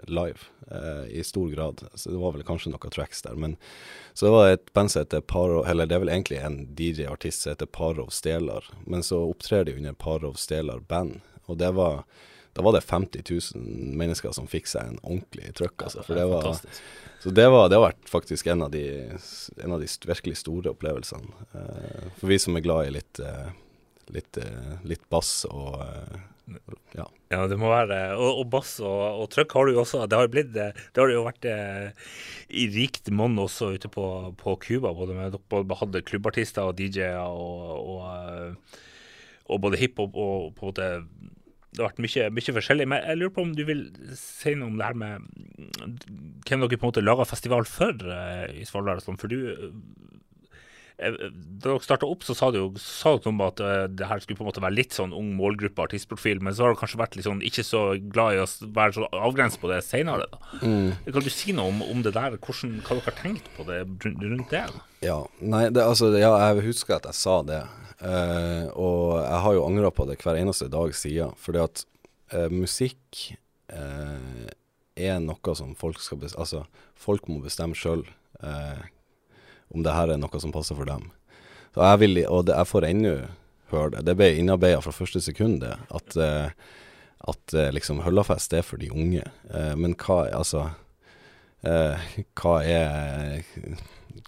live eh, i stor grad. Så det var vel kanskje noen tracks der. Men, så det var et band som heter Parov Eller det er vel egentlig en DJ-artist som heter Parov Stelar. Men så opptrer de under Parov Stelar Band. Og det var da var det 50 000 mennesker som fikk seg en ordentlig trøkk. Altså, for det var, så det, var, det har vært faktisk en av de, en av de virkelig store opplevelsene. Uh, for vi som er glad i litt, uh, litt, uh, litt bass og ja. ja. det må være Og, og bass og, og trøkk har du jo også. Det har, blitt, det har jo vært i rikt monn også ute på, på Cuba. Både med både hadde klubbartister og DJ-er og, og, og, både hiphop og på en måte det har vært mye, mye, forskjellig. Men jeg lurer på om du vil si noe om det her med hvem dere på en måte laga festival for uh, i Svalbard? Sånn, for du Eh, da dere starta opp, så sa dere om at det her skulle på en måte være litt sånn ung målgruppe, artistprofil, men så har du kanskje vært litt sånn ikke så glad i å være så avgrenset på det senere. da. Mm. Kan du si noe om, om det der, hvordan, hva dere har tenkt på det rundt det? Ja, nei, det, altså, ja, jeg husker at jeg sa det, uh, og jeg har jo angra på det hver eneste dag siden, fordi at uh, musikk er noe som folk skal bestemme, altså folk må bestemme sjøl. Uh, om det her er noe som passer for dem. Så jeg vil, og det, jeg får ennå høre det. Det ble innarbeida fra første sekund, det. At, at liksom Høllafest er for de unge. Men hva altså Hva er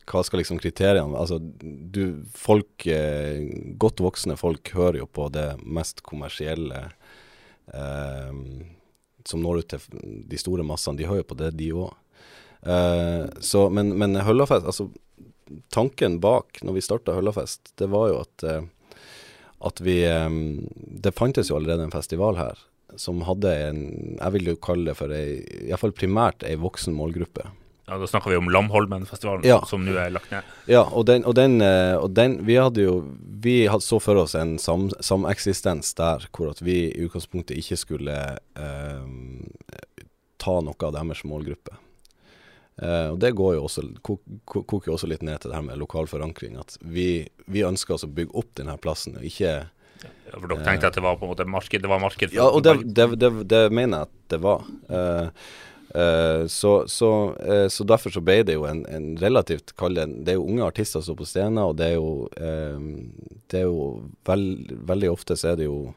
Hva skal liksom kriteriene Altså, du Folk eh, Godt voksne folk hører jo på det mest kommersielle eh, som når ut til de store massene. De hører jo på det, de òg. så, men, men Høllafest Altså tanken bak når vi starta Høllafest, det var jo at, eh, at vi eh, Det fantes jo allerede en festival her som hadde en Jeg vil jo kalle det for ei Iallfall primært ei voksen målgruppe. Ja, Da snakker vi om Lamholmen-festivalen, ja. som nå er lagt ned. Ja, og den, og den, eh, og den Vi hadde jo Vi hadde så for oss en sam, sameksistens der hvor at vi i utgangspunktet ikke skulle eh, ta noe av deres målgruppe. Eh, og Det går jo også, koker kok også litt ned til det her med lokal forankring. At vi, vi ønsker oss å bygge opp denne plassen, og ikke ja, For dere tenkte at det var på en måte marked? Det var marked For ja, og det, det, det, det, mener jeg at det var. Uh, Uh, så, så, uh, så, derfor så ble det jo en, en relativt kall Det er jo unge artister som står på scenen, og det er jo, uh, det er jo veld, Veldig ofte så er det jo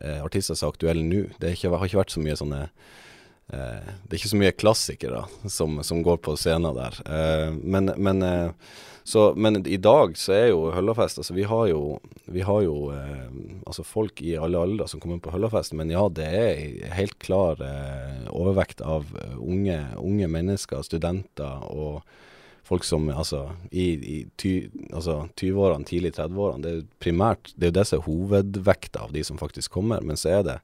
artister som er aktuelle nå. Det ikke, har ikke vært så mye sånne Det er ikke så mye klassikere som, som går på scenen der. men, men så, men i dag så er jo Høllafest altså Vi har jo, vi har jo eh, altså folk i alle aldre som kommer på Høllafest, men ja, det er helt klar eh, overvekt av unge, unge, mennesker, studenter og folk som altså i, i altså, 20-årene, tidlig 30-årene. Det er primært det er jo det som er hovedvekta av de som faktisk kommer, men så er det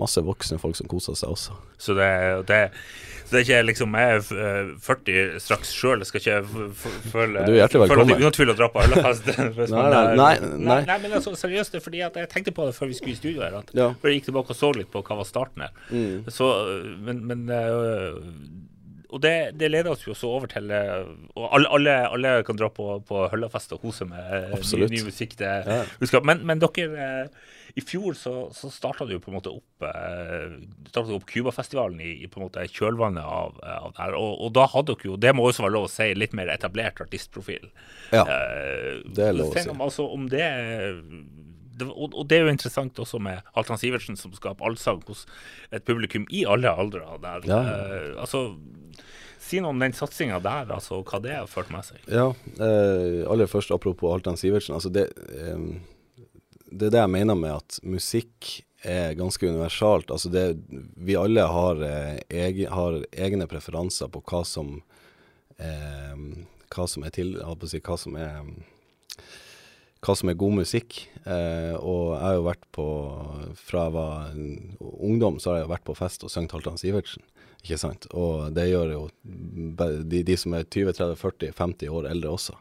masse voksne folk som koser seg også. Så det, det, så det er ikke liksom Jeg er 40 eh, straks sjøl, skal ikke føle Du er hjertelig velkommen. Føle at unaturlig å dra på ølfest. nei, nei, nei, nei, nei. men altså, seriøst, det er fordi at jeg tenkte på det før vi skulle i studio her. At ja. Før jeg gikk tilbake og så litt på hva var starten her. Mm. Så, men, men øh, og det, det, leder oss jo også over til eh, Og alle, alle, alle kan dra på, på Høllafest og kose med ny, ny, musikk. Det, ja. men, men, dere i fjor så, så starta du på en måte opp eh, Cubafestivalen i, i, på en måte kjølvannet av, av det her. Og, og, da hadde dere jo, det må også være lov å si, litt mer etablert artistprofil. Ja, eh, det er lov å si. Altså, om det, det og, og, det er jo interessant også med Halvdan Sivertsen, som skaper allsang hos et publikum i alle aldre. Der. Ja. Eh, altså Si noe om den satsinga der, altså, hva det har ført med seg. Ja, eh, aller først apropos Altan Sivertsen. altså det... Eh, det er det jeg mener med at musikk er ganske universalt. Altså det, vi alle har, eh, egen, har, egne preferanser på hva som eh, hva som er til si, hva som er hva som er god musikk. Eh, og jeg har jo vært på Fra jeg var ungdom, så har jeg vært på fest og sunget Halvdan Sivertsen. Ikke sant? Og det gjør jo de, de som er 20-30-40-50 år eldre også.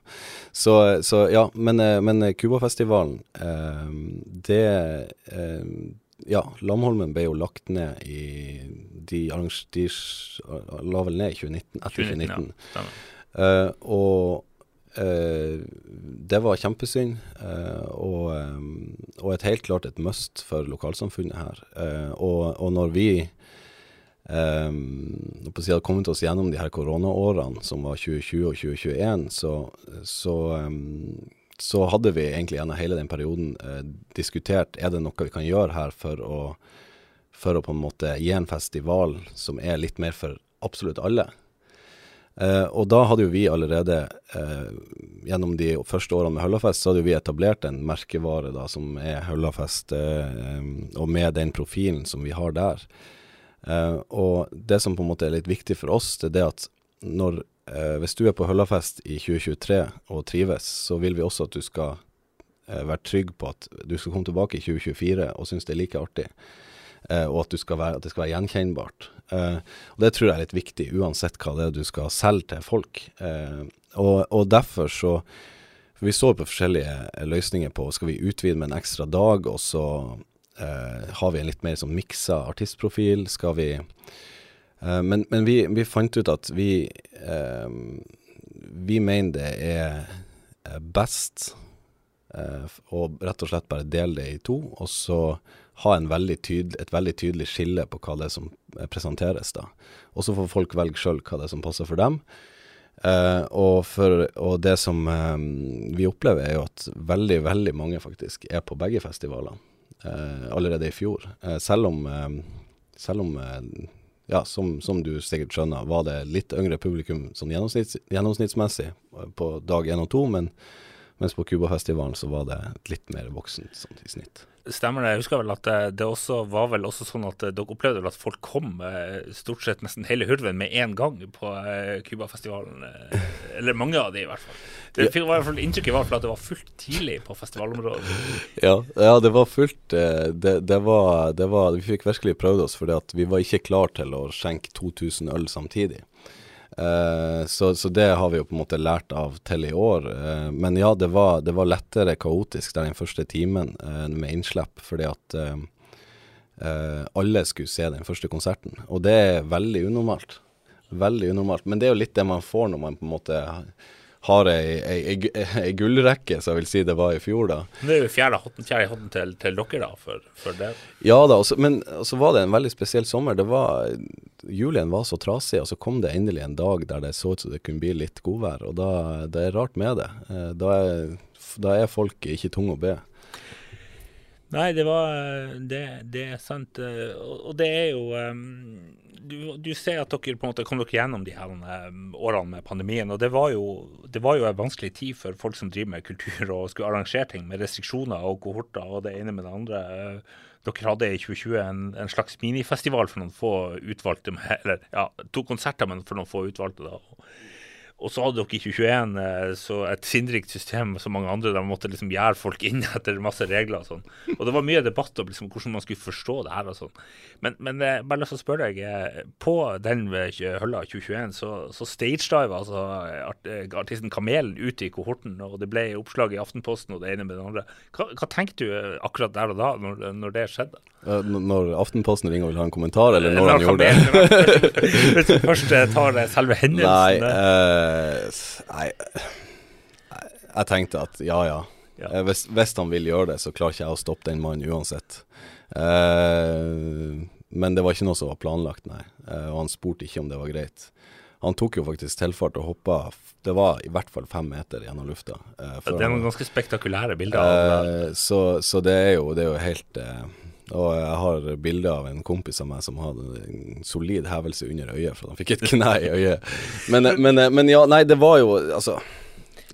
Så, så ja, men, eh, men Cubafestivalen, eh, det eh, Ja, Lamholmen ble jo lagt ned i De, de la vel ned i 2019, etter 2019. 2019 ja. Uh, og uh, det var kjempesynd, uh, og, og, et helt klart et must for lokalsamfunnet her. Og, og, når vi Um, på siden kommet oss gjennom de her koronaårene som var 2020 og 2021, så, så, um, så hadde vi egentlig gjennom hele den perioden uh, diskutert er det noe vi kan gjøre her for å, for å på en måte gi en festival som er litt mer for absolutt alle. Uh, og da hadde jo vi allerede, uh, gjennom de første årene med Høllafest, så hadde jo vi etablert en merkevare da, som er Høllafest, og med den profilen som vi har der. Uh, og det som på en måte er litt viktig for oss, det er det at når, uh, hvis du er på Høllafest i 2023 og trives, så vil vi også at du skal uh, være trygg på at du skal komme tilbake i 2024 og synes det er like artig. og at, være, at, det skal være gjenkjennbart. og Det tror jeg er litt viktig, uansett hva det er du skal selge til folk. Og, og, derfor så for Vi står på forskjellige løsninger på skal vi utvide med en ekstra dag, og så har vi en litt mer sånn miksa artistprofil? Skal vi uh, Men, men vi, vi, fant ut at vi eh, Vi mener det er best å rett og slett bare dele det i to, og så ha veldig tydel, et veldig tydelig skille på hva det er som presenteres. da. Og så får folk velge sjøl hva det er som passer for dem. og, for, og det som vi opplever, er jo at veldig, veldig mange faktisk er på begge festivalene eh, allerede i fjor. Eh, selv om, eh, selv om eh, ja, som, som, du sikkert skjønner, var det litt yngre publikum sånn gjennomsnitts, gjennomsnittsmessig på dag én og to, men mens på Cubafestivalen så var det litt mer voksent sånn i snitt. Stemmer det. Jeg husker vel at det, det også var vel også sånn at dere opplevde at folk kom eh, stort sett nesten hele hurven med en gang på Cubafestivalen. Eller mange av de, i hvert fall. Det fikk i hvert fall Inntrykket var at det var fullt tidlig på festivalområdet. Ja, ja det var fullt. Det, det, var, det var, Vi fikk virkelig prøvd oss, for vi var ikke klar til å skjenke 2000 øl samtidig. Uh, så, så, det har vi jo på en måte lært av til i år. Uh, men ja, det var, det var, lettere kaotisk der den første timen uh, med innslipp, fordi at alle skulle se den første konserten. Og det er veldig unormalt. Veldig unormalt. Men det er jo litt det man får når man på en måte har ei, ei, ei, ei gullrekke, som jeg vil si det var i fjor, da. Nå er jo fjerde hotten, fjerde hotten til, til dere, da, for, for det. Ja da, også, men så var det en veldig spesiell sommer. Det var, Julien var så trasig, og så kom det endelig en dag der det så ut som det kunne bli litt godvær. Og da, det er rart med det. Eh, da er, da er folk ikke tunge å be. Nei, det var Det, det er sant. eh, Og, og det er jo um, du, du ser at dere på en måte kom dere gjennom de her um, årene med pandemien. Og det var, jo, det var jo en vanskelig tid for folk som driver med kultur og skulle arrangere ting med restriksjoner og kohorter og det ene med det andre. Eh, Dere hadde i 2020 en, en slags minifestival for noen få utvalgte, med, eller ja, to konserter, men for noen få utvalgte. da. Og, så hadde dere i 2021 eh, så et sinnrikt system som mange andre, der måtte liksom gjøre folk inn etter masse regler og sånn. Og det var mye debatt om liksom hvordan man skulle forstå det her og sånn. Men, men eh, bare lyst til å spørre deg, eh, på den Hølla 2021 så, så stagediva altså art, artisten Kamelen ut i kohorten, og det ble oppslag i Aftenposten og det ene med det andre. Hva, hva tenkte du akkurat der og da, når, når det skjedde? Eh, Når Aftenposten ringer og vil ha en kommentar, eller når Eller han gjorde det? Hvis du først eh, tar det selve hendelsen Nei, eh, eh, nei Jeg tenkte at ja ja. Ja. Eh, Hvis, hvis han vil gjøre det, så klarer ikke jeg å stoppe den mannen uansett. Eh, men det var ikke noe som var planlagt, nei. Eh, og han spurte ikke om det var greit. Han tok jo faktisk tilfart og hoppa Det var i hvert fall fem meter gjennom lufta. eh, Det er noen ganske spektakulære bilder. Eh, så, så det er jo, det er jo helt eh, Og jeg har bilde av en kompis av meg som hadde en solid hevelse under øyet, for han fikk et kne i øyet. Men, men, men ja, nei, det var jo Altså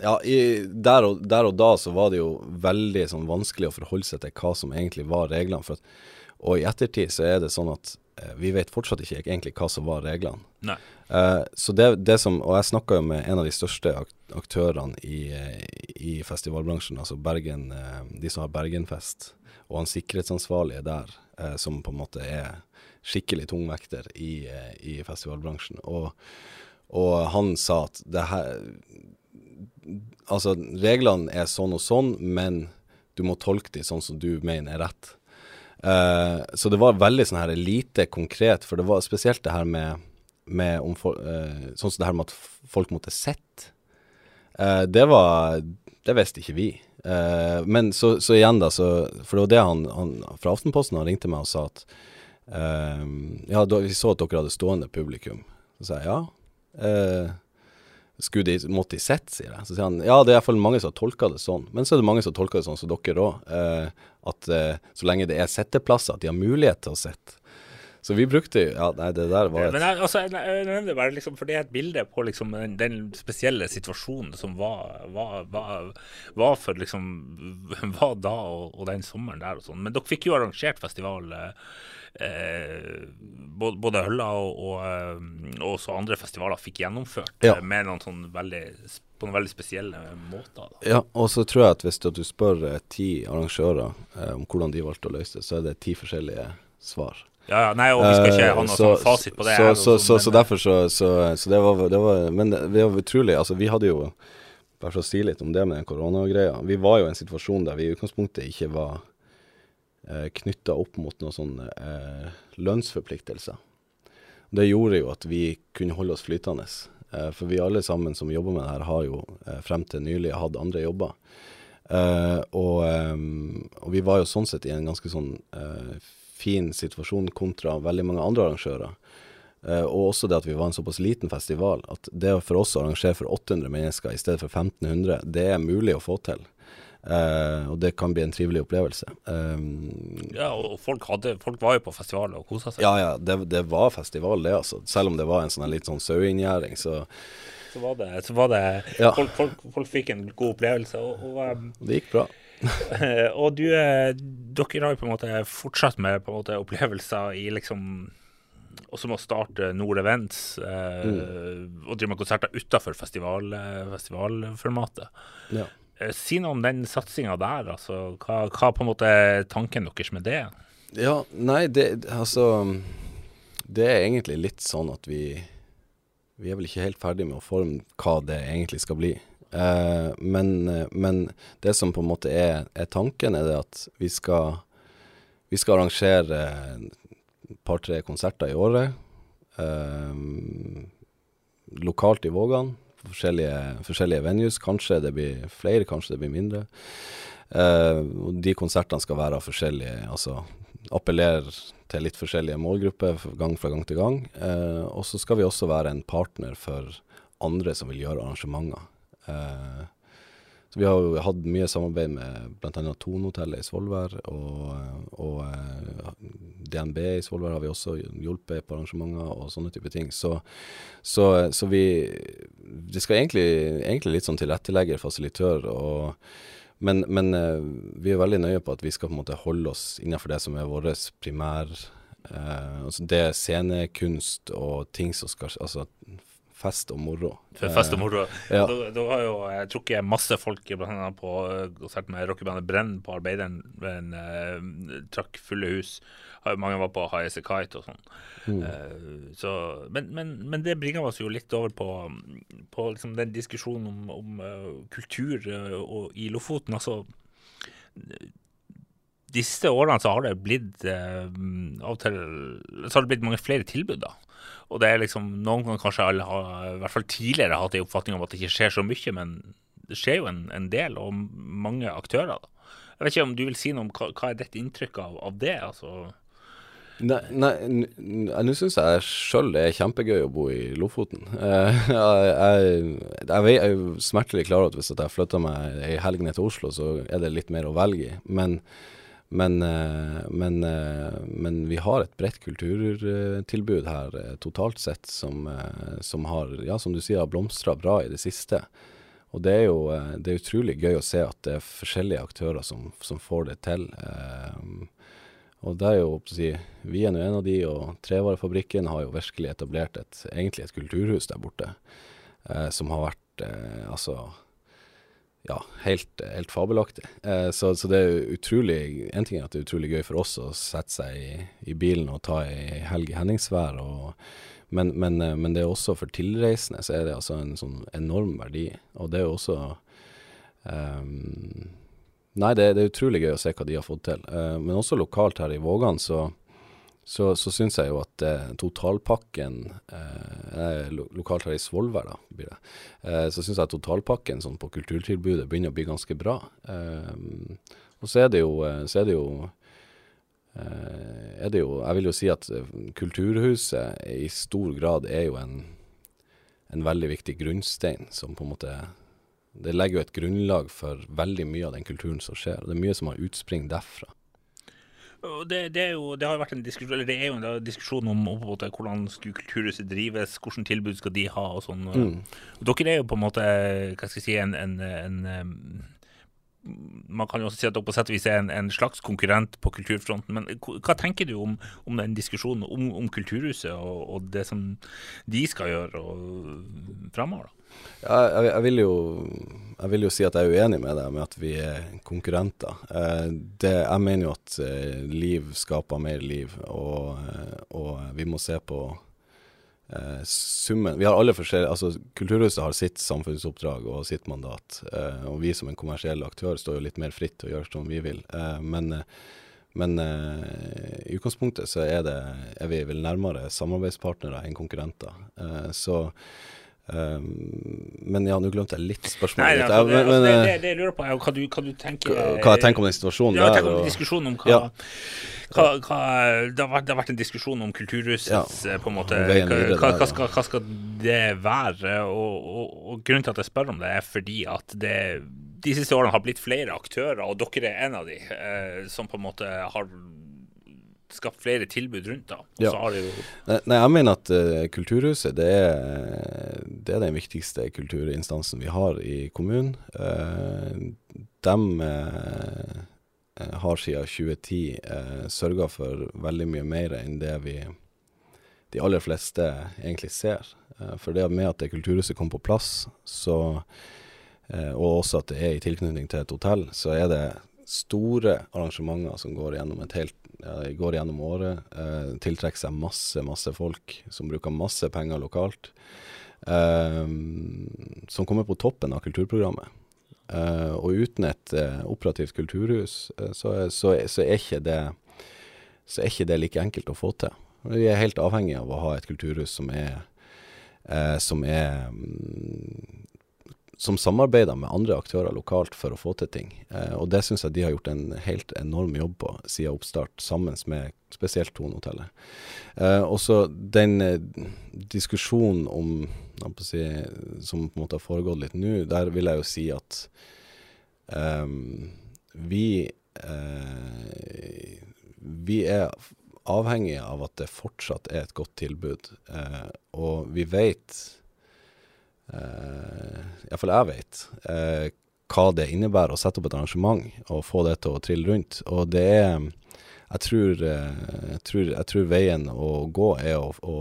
ja, i, der, og, der og da så var det jo veldig sånn vanskelig å forholde seg til hva som egentlig var reglene. For at, og i ettertid så er det sånn at eh, vi vet fortsatt ikke egentlig hva som var reglene. Nei. Eh, så det, det som, Og jeg snakka jo med en av de største ak aktørene i, eh, i festivalbransjen, altså Bergen, de som har Bergenfest, og han sikkerhetsansvarlige der, eh, som på en måte er skikkelig tungvekter i, eh, i festivalbransjen. Og, og han sa at det her Altså, reglene er sånn og sånn, men du må tolke de sånn som du mener er rett. Eh, så det var veldig sånn her lite konkret, for det var spesielt det her med, med om eh, Sånn som det her med at folk måtte sett. Eh, det var Det visste ikke vi. Eh, men så, så igjen, da, så For det var det han, han fra Aftenposten han ringte meg og sa at uh, Ja, da, vi så at dere hadde stående publikum. Så sa jeg ja. Uh, skulle de, måtte de sett, sier jeg. Så sier han ja, det er iallfall mange som har tolka det sånn. Men så er det mange som tolker det sånn som dere òg. At så lenge det er setteplasser, at de har mulighet til å sette. Så vi brukte Ja, nei, det der var Men jeg, altså, jeg, jeg nevner det bare liksom, for det er et bilde på liksom, den, den spesielle situasjonen som var, var, var, var for liksom Var da og, og den sommeren der og sånn. Men dere fikk jo arrangert festival. Eh, både, både Hølla og, og, eh, og også andre festivaler fikk gjennomført Ja. eh, med noen sånn veldig, på noen veldig spesielle måter. Da. Ja, og så tror jeg at hvis du spør eh, ti arrangører eh, om hvordan de valgte å løse det, så er det ti forskjellige svar. Ja, ja, nei, og vi skal ikke ha Eh, noe så- sånn fasit på det. Så, her så, så, så derfor så, så, så det var, det var Men det, var utrolig Altså, vi hadde jo Bare for å si litt om det med den koronagreia. Vi var jo i en situasjon der vi i utgangspunktet ikke var eh, knytta opp mot noen sånne eh, lønnsforpliktelser. Det gjorde jo at vi kunne holde oss flytende. Eh, for vi alle sammen som jobber med det her, har jo eh, frem til nylig hatt andre jobber. Eh, og, ehm, og vi var jo sånn sett i en ganske sånn eh, fin situasjon kontra veldig mange andre arrangører. Eh, og også det at vi var en såpass liten festival, at det for oss å arrangere for 800 mennesker i stedet for 1500, det er mulig å få til. Uh, og det kan bli en trivelig opplevelse. Um, Ja, og folk, hadde, folk var jo på festival og kosa seg. ja, ja, det, det var festival, det, altså. Selv om det var en sånn litt sånn saueinngjerding, så Så var det, så var det Ja. folk, folk, folk fikk en god opplevelse. Og, og, um, det gikk bra. Og du, eh, dere har jo på en måte fortsatt med måte opplevelser i liksom også med å starte Nord Events eh, Mm. og drive med konserter utafor festival, eh, festivalformatet. Ja. Eh, Si noe om den satsinga der. altså hva, hva på en måte er tanken deres med det? Ja, nei, det altså Det er egentlig litt sånn at vi Vi er vel ikke helt ferdig med å forme hva det egentlig skal bli. Eh, men, eh, men det som på en måte er, er tanken, er det at vi skal Vi skal arrangere et par-tre konserter i året. Eh, lokalt i Vågan. forskjellige, forskjellige venues. Kanskje det blir flere, kanskje det blir mindre. Uh, og de konsertene skal være av forskjellige, altså appellere til litt forskjellige målgrupper gang fra gang til gang. Uh, og så skal vi også være en partner for andre som vil gjøre arrangementer. Uh, så vi har jo hatt mye samarbeid med bl.a. Tonehotellet i Svolvær, og, og uh, DNB i Svolvær har vi også hjulpet på arrangementer og sånne type ting. Så, så, så vi Det skal egentlig, egentlig litt sånn tilrettelegger, fasilitør og men, men uh, vi er veldig nøye på at vi skal på en måte holde oss innenfor det som er vår primær eh, altså Det er scenekunst og ting som skal Altså fest og moro. For fest og moro. Ja. Da, da, har jo jeg trukket masse folk bl.a. på konsert med rockebandet Brenn på Arbeideren. En, uh, trakk fulle hus. Mange var på Highas Kite og sånn. Mm. Uh, så, men, men, men, det bringer oss jo litt over på, på liksom den diskusjonen om, om uh, kultur uh, i Lofoten. Altså de siste årene så har det blitt av og til Så har det blitt mange flere tilbud, da. Og det er liksom Noen kan kanskje alle har i hvert fall tidligere hatt en oppfatning om at det ikke skjer så mye, men det skjer jo en, en del, og mange aktører. da. Jeg vet ikke om du vil si noe om hva, hva er ditt inntrykk av, av det? altså... Nei, nå syns jeg sjøl det er kjempegøy å bo i Lofoten. Uh, jeg, jeg, jeg, er smertelig klar over at hvis jeg flytter meg ei helg ned til Oslo, så er det litt mer å velge i. Men, men, uh, men, uh, men, vi har et bredt kulturtilbud her totalt sett som, som, har, ja, som du sier, blomstra bra i det siste. Og det er jo det er utrolig gøy å se at det er forskjellige aktører som, som får det til. Og det er jo, si, Vi er nå en av de, og Trevarefabrikken har jo virkelig etablert et, egentlig et kulturhus der borte, eh, som har vært eh, altså ja, helt, helt fabelaktig. Eh, så, så, det er utrolig En ting er at det er utrolig gøy for oss å sette seg i, i bilen og ta ei helg i Henningsvær, men, men, eh, men, det er også for tilreisende så er det altså en sånn enorm verdi. Og det er jo også um, Nei, det, det, er utrolig gøy å se hva de har fått til. Uh, men også lokalt her i Vågan så, så, så syns jeg jo at eh, totalpakken eh, lo Lokalt her i Svolvær, da, blir det. så syns jeg totalpakken sånn på kulturtilbudet begynner å bli ganske bra. og så er det jo, så er det jo er det jo Jeg vil jo si at Kulturhuset i stor grad er jo en, en veldig viktig grunnstein som på en måte det legger jo et grunnlag for veldig mye av den kulturen som skjer. og Det er mye som har utspring derfra. Det, det, jo, det, har vært en diskusjon, eller det er jo en diskusjon om måte, hvordan skulle Kulturhuset drives, hvilket tilbud skal de ha og sånn. Mm. Dere er jo på en måte hva skal jeg si, en, en, en man kan jo også si at dere på sett og vis er en, en, slags konkurrent på kulturfronten. Men hva tenker du om, om den diskusjonen om, om Kulturhuset og, og, det som de skal gjøre framover? Ja, jeg, jeg, vil jo, jeg, vil jo, si at jeg er uenig med deg med at vi er konkurrenter. Eh, det, jeg mener jo at eh, liv skaper mer liv, og, eh, og vi må se på eh, summen Vi har alle forskjellige altså Kulturhuset har sitt samfunnsoppdrag og sitt mandat, eh, og vi som en kommersiell aktør står jo litt mer fritt å gjøre som vi vil. Eh, men men i utgangspunktet så er, det, er vi vel nærmere samarbeidspartnere enn konkurrenter. så Um, men ja, nå glemte jeg litt spørsmålet ditt. Altså, det, altså, det, det, det, jeg lurer på, er hva du, hva du tenker Hva jeg tenker om den situasjonen ja, der. Om og, diskusjonen om hva, ja. hva, hva det, har vært, det, har vært, en diskusjon om Kulturhusets ja, eh, på en måte hva, skal, hva, skal, det være? Og, og, og, grunnen til at jeg spør om det, er fordi at det de siste årene har blitt flere aktører, og dere er en av de, eh, som på en måte har skapt flere tilbud rundt. da. Ja. Nei, jeg mener at uh, Kulturhuset det er, det er, den viktigste kulturinstansen vi har i kommunen. Uh, de uh, har siden 2010 uh, sørga for veldig mye mer enn det vi de aller fleste egentlig ser. for det med at det Kulturhuset kom på plass, så, og også at det er i tilknytning til et hotell, så er det store arrangementer som går gjennom et helt går gjennom året. Eh, tiltrekker seg masse, masse folk som bruker masse penger lokalt. Eh, som kommer på toppen av kulturprogrammet. Eh, og uten et eh, operativt kulturhus, så, så, så, er ikke det, så er ikke det like enkelt å få til. Vi er helt avhengig av å ha et kulturhus som er, som er mm, som samarbeider med andre aktører lokalt for å få til ting. Eh, og det syns jeg de har gjort en helt enorm jobb på siden oppstart, sammen med spesielt Tonehotellet. Eh, også den eh, diskusjonen om si, som på en måte har foregått litt nå, der vil jeg jo si at eh, vi eh, vi er avhengige av at det fortsatt er et godt tilbud. Eh, og vi vet eh, Iallfall jeg vet eh, hva det innebærer å sette opp et arrangement og få det til å trille rundt. Og det er jeg tror, eh, jeg tror, jeg tror veien å gå er å, å,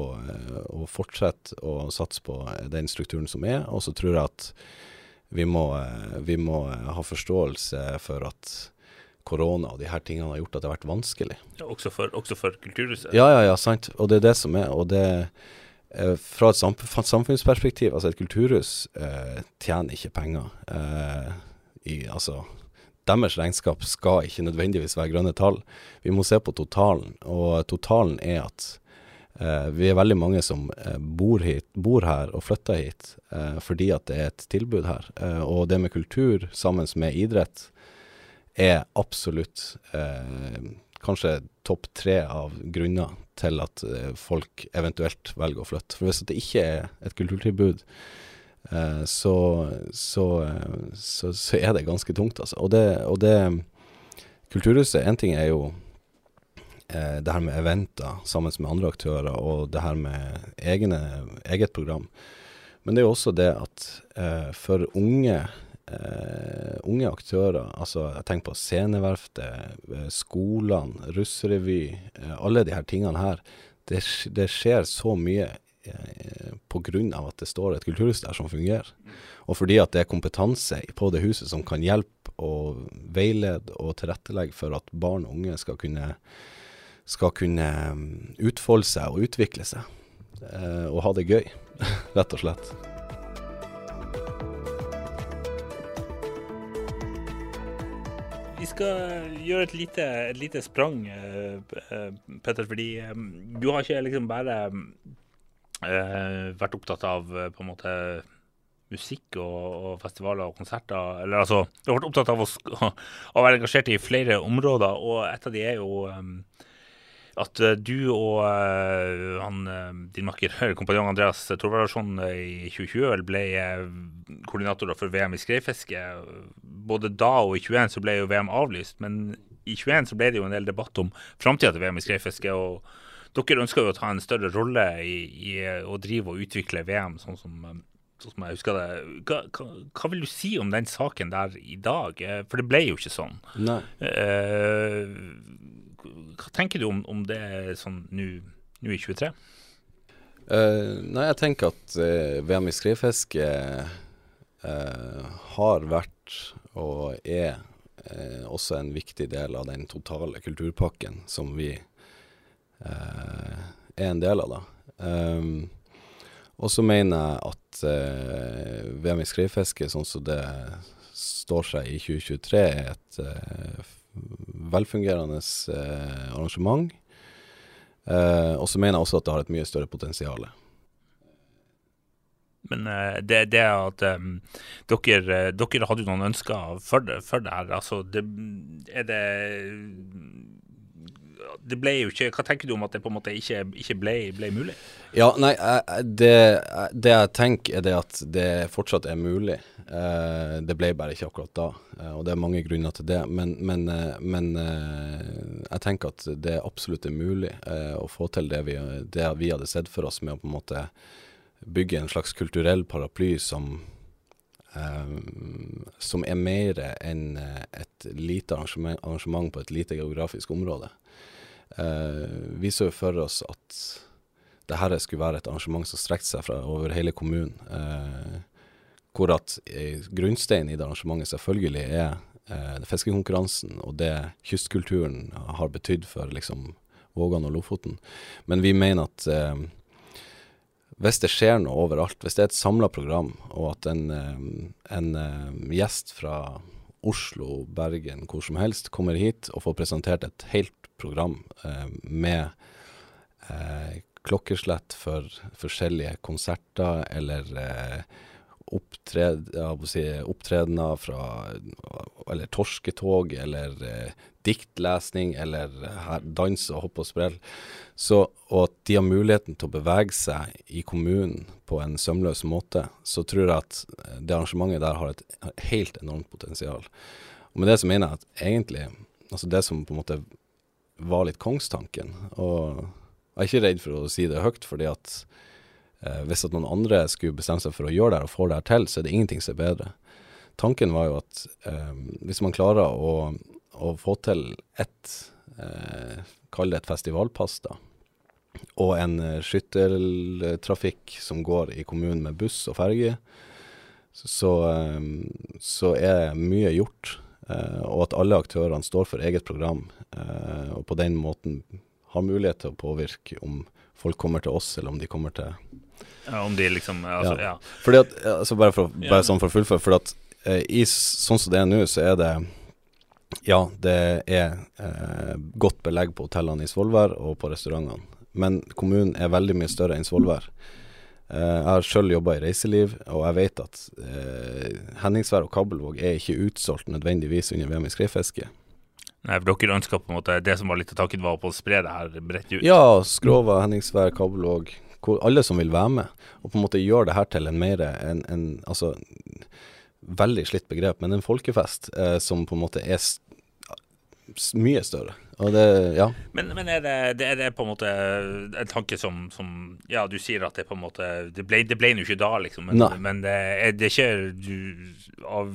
å, fortsette å satse på den strukturen som er. Og så tror jeg at vi må, eh, vi må ha forståelse for at korona og de her tingene har gjort at det har vært vanskelig. Ja, også, for, også for Kulturhuset? Ja, ja, ja, sant. Og det er det som er. Og det eh, fra et samfunnsperspektiv, altså et kulturhus eh, tjener ikke penger. Eh, i, altså, deres regnskap skal ikke nødvendigvis være grønne tall. Vi må se på totalen, og totalen er at eh, vi er veldig mange som eh, bor, hit, bor, her og flytter hit eh, fordi at det er et tilbud her. og det med kultur sammen med idrett er absolutt eh, kanskje topp tre av grunner til at eh, folk eventuelt velger å flytte. For hvis det ikke er et kulturtilbud, eh, så, så, så, så, er det ganske tungt, altså. Og det, og det Kulturhuset, én ting er jo eh, det her med eventer sammen med andre aktører, og det her med egne, eget program. Men det er jo også det at eh, for unge Uh, unge aktører, altså jeg tenker på Sceneverftet, uh, skolene, russerevy, uh, alle de her tingene her. Det, det skjer så mye uh, pga. at det står et kulturhus der som fungerer. Og fordi at det er kompetanse på det huset som kan hjelpe og veilede og tilrettelegge for at barn og unge skal kunne, skal kunne um, utfolde seg og utvikle seg. og ha det gøy, rett og slett. Vi skal gjøre et lite, et lite sprang, uh, Petter. Fordi um, du har ikke liksom bare vært opptatt av på en måte musikk og, og, festivaler og konserter. Eller altså, du har vært opptatt av å, å være engasjert i flere områder, og et av de er jo um, at uh, du og uh, han, uh, din makker, kompanjong Andreas Thorvaldsson i 2020 ble koordinatorer for VM i skreifiske. Både da og i 21 så ble jo VM avlyst, men i 21 så ble det jo en del debatt om framtida til VM i skreifiske. og dere ønsker jo å ta en større rolle i, i å drive og utvikle VM, sånn som, sånn som jeg husker det. Hva, hva, hva, vil du si om den saken der i dag? For det ble jo ikke sånn. Nei. Eh, hva tenker du om, om det sånn nå i 23? Uh, eh, nei, jeg tenker at uh, VM i skreifiske uh, har vært og er også en viktig del av den totale kulturpakken som vi er en del av, da. Um, og så mener jeg at VM i skreifiske, sånn som det står seg i 2023, er et velfungerende eh, arrangement. Eh, og så mener jeg også at det har et mye større potensial. Men uh, det, det at um, dere, dere, hadde jo noen ønsker for det, for det her. Altså, det, er det det ble jo ikke Hva tenker du om at det på en måte ikke, ikke ble, ble, mulig? Ja, nei, det, det, jeg tenker er det at det fortsatt er mulig. Eh, det ble bare ikke akkurat da, eh, og det er mange grunner til det. Men, men, eh, men jeg tenker at det absolutt er mulig å få til det vi, det vi hadde sett for oss med å på en måte bygge en slags kulturell paraply som Um, som er mer enn et lite arrangement, arrangement, på et lite geografisk område eh, så jo for oss at det her skulle være et arrangement som strekte seg fra over hele kommunen. Eh, hvor at eh, grunnsteinen i det arrangementet selvfølgelig er fiskekonkurransen og det kystkulturen har betydd for liksom Vågan og Lofoten. Men vi mener at eh, hvis det skjer noe overalt, hvis det er et samla program, og at en, en, en gjest fra Oslo, Bergen, hvor som helst, kommer hit og får presentert et helt program eh, med eh, klokkeslett for forskjellige konserter, eller eh, opptred, si, opptredener fra Eller torsketog, eller eh, diktlesning, eller her, dans og hopp og sprell. Så, og at de har muligheten til å bevege seg i kommunen på en sømløs måte, så tror jeg at eh, det arrangementet der har et helt enormt potensial. Og med det så mener jeg at egentlig, altså det som på en måte var litt kongstanken, og jeg er ikke redd for å si det høyt, fordi at eh, hvis at noen andre skulle bestemme seg for å gjøre det og få det her til, så er det ingenting som er bedre. Tanken var jo at eh, hvis man klarer å, å få til ett, eh, kall det et festivalpass, da, og en eh, skytteltrafikk som går i kommunen med buss og ferge, så, eh, så er mye gjort. Eh, og at alle aktørene står for eget program, og på den måten har mulighet til å påvirke om folk kommer til oss, eller om de kommer til ja, Om de liksom altså, ja. Fordi at, altså bare, for, bare sånn for å fullføre. For at eh, i, sånn som det er nå, så er det Ja, det er eh, godt belegg på hotellene i Svolvær og på restaurantene. Men kommunen er veldig mye større enn Svolvær. Eh, jeg har sjøl jobba i reiseliv, og jeg vet at eh, Henningsvær og Kabelvåg er ikke utsolgt nødvendigvis under VM i skreifiske. Nei, for dere ønska på en måte Det som var litt av taket, var på å spre det her bredt ut? Ja, Skrova, Henningsvær, Kabelvåg. Alle som vil være med. Og på en måte gjøre det her til en mer en, en, Altså, veldig slitt begrep, men en folkefest eh, som på en måte er mye større. Og det, ja. Men, men er, det, det, er, det, på en måte en tanke som, som, Ja, du sier at det på en måte Det ble, det ble jo ikke da, liksom. Men, men det, er, det ikke Du av,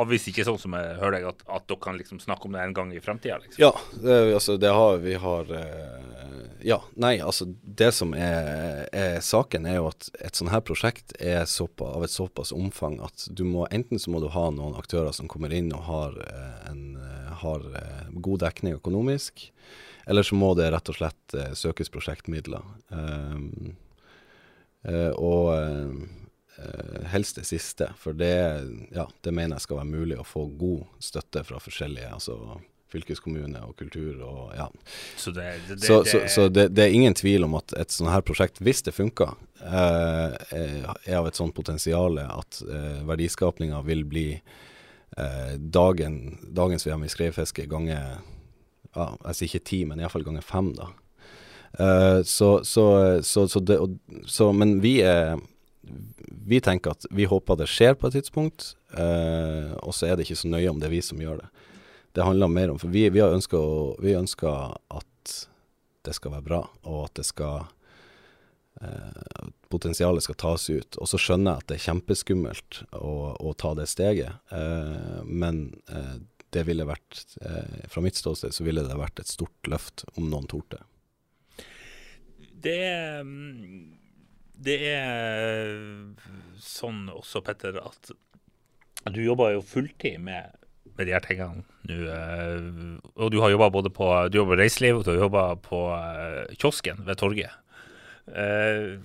avviser ikke sånn som jeg hører deg, at, at, dere kan liksom snakke om det en gang i fremtida? Liksom. Ja, altså det har vi har eh, Ja, nei, altså det som er, er, saken, er jo at et sånt her prosjekt er såpa, av et såpass omfang at du må enten så må du ha noen aktører som kommer inn og har eh, en har eh, god dekning økonomisk. Eller så må det rett og slett eh, søkes prosjektmidler. Um, uh, og helst det siste, for det, ja, det mener jeg skal være mulig å få god støtte fra forskjellige altså fylkeskommune og kultur og ja. Så det, det, så, så, så det, er ingen tvil om at et sånt her prosjekt, hvis det funker, eh, er av et sånt potensial at eh, verdiskapinga vil bli eh, dagen, dagens VM i skreifiske ganger ja, Jeg sier ikke ti, men iallfall ganger fem, da. Eh, så, så, så, det, og, Men vi er vi tenker at vi håper det skjer på et tidspunkt, eh, og så er det ikke så nøye om det er vi som gjør det. Det handler mer om For vi, vi, ønsker, vi ønsker at det skal være bra, og at det skal eh, potensialet skal tas ut. Og så skjønner jeg at det er kjempeskummelt å, å ta det steget, eh, men eh, det ville vært eh, Fra mitt ståsted så ville det vært et stort løft om noen torde. Det er, det er sånn også, Petter, at du jobber jo fulltid med, med de her tingene nå. Eh, og du har jobba både på du jobber reiseliv og du har på eh, kiosken ved torget. Uh,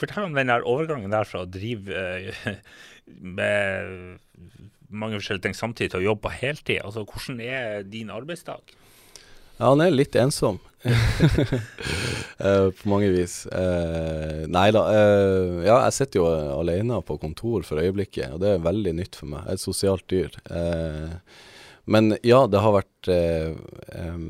fortell om den overgangen der fra å drive uh, med mange forskjellige ting samtidig til å jobbe på heltid. Altså, hvordan er din arbeidsdag? Ja, han er litt ensom. uh, på mange vis. Uh, nei da. Uh, ja, jeg sitter jo alene på kontor for øyeblikket, og det er veldig nytt for meg. Jeg er et sosialt dyr. men ja, det har vært um,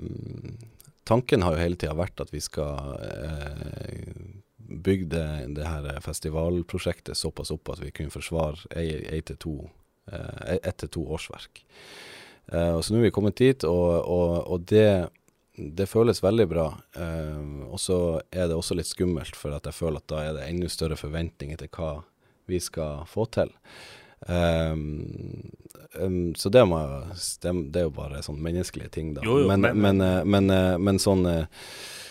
tanken har jo hele tida vært at vi skal eh, bygge det, det, her festivalprosjektet såpass opp at vi kunne forsvare ett til eh, et til to årsverk. Eh, og så nå er vi kommet dit, og, og, og det, det, føles veldig bra. Eh, og så er det også litt skummelt, for at jeg føler at da er det enda større forventninger til hva vi skal få til. Um, um, så det, må, det, det, er jo bare sånn menneskelige ting, da. Jo, jo, men, men, men, eh, men, eh, men sånn uh,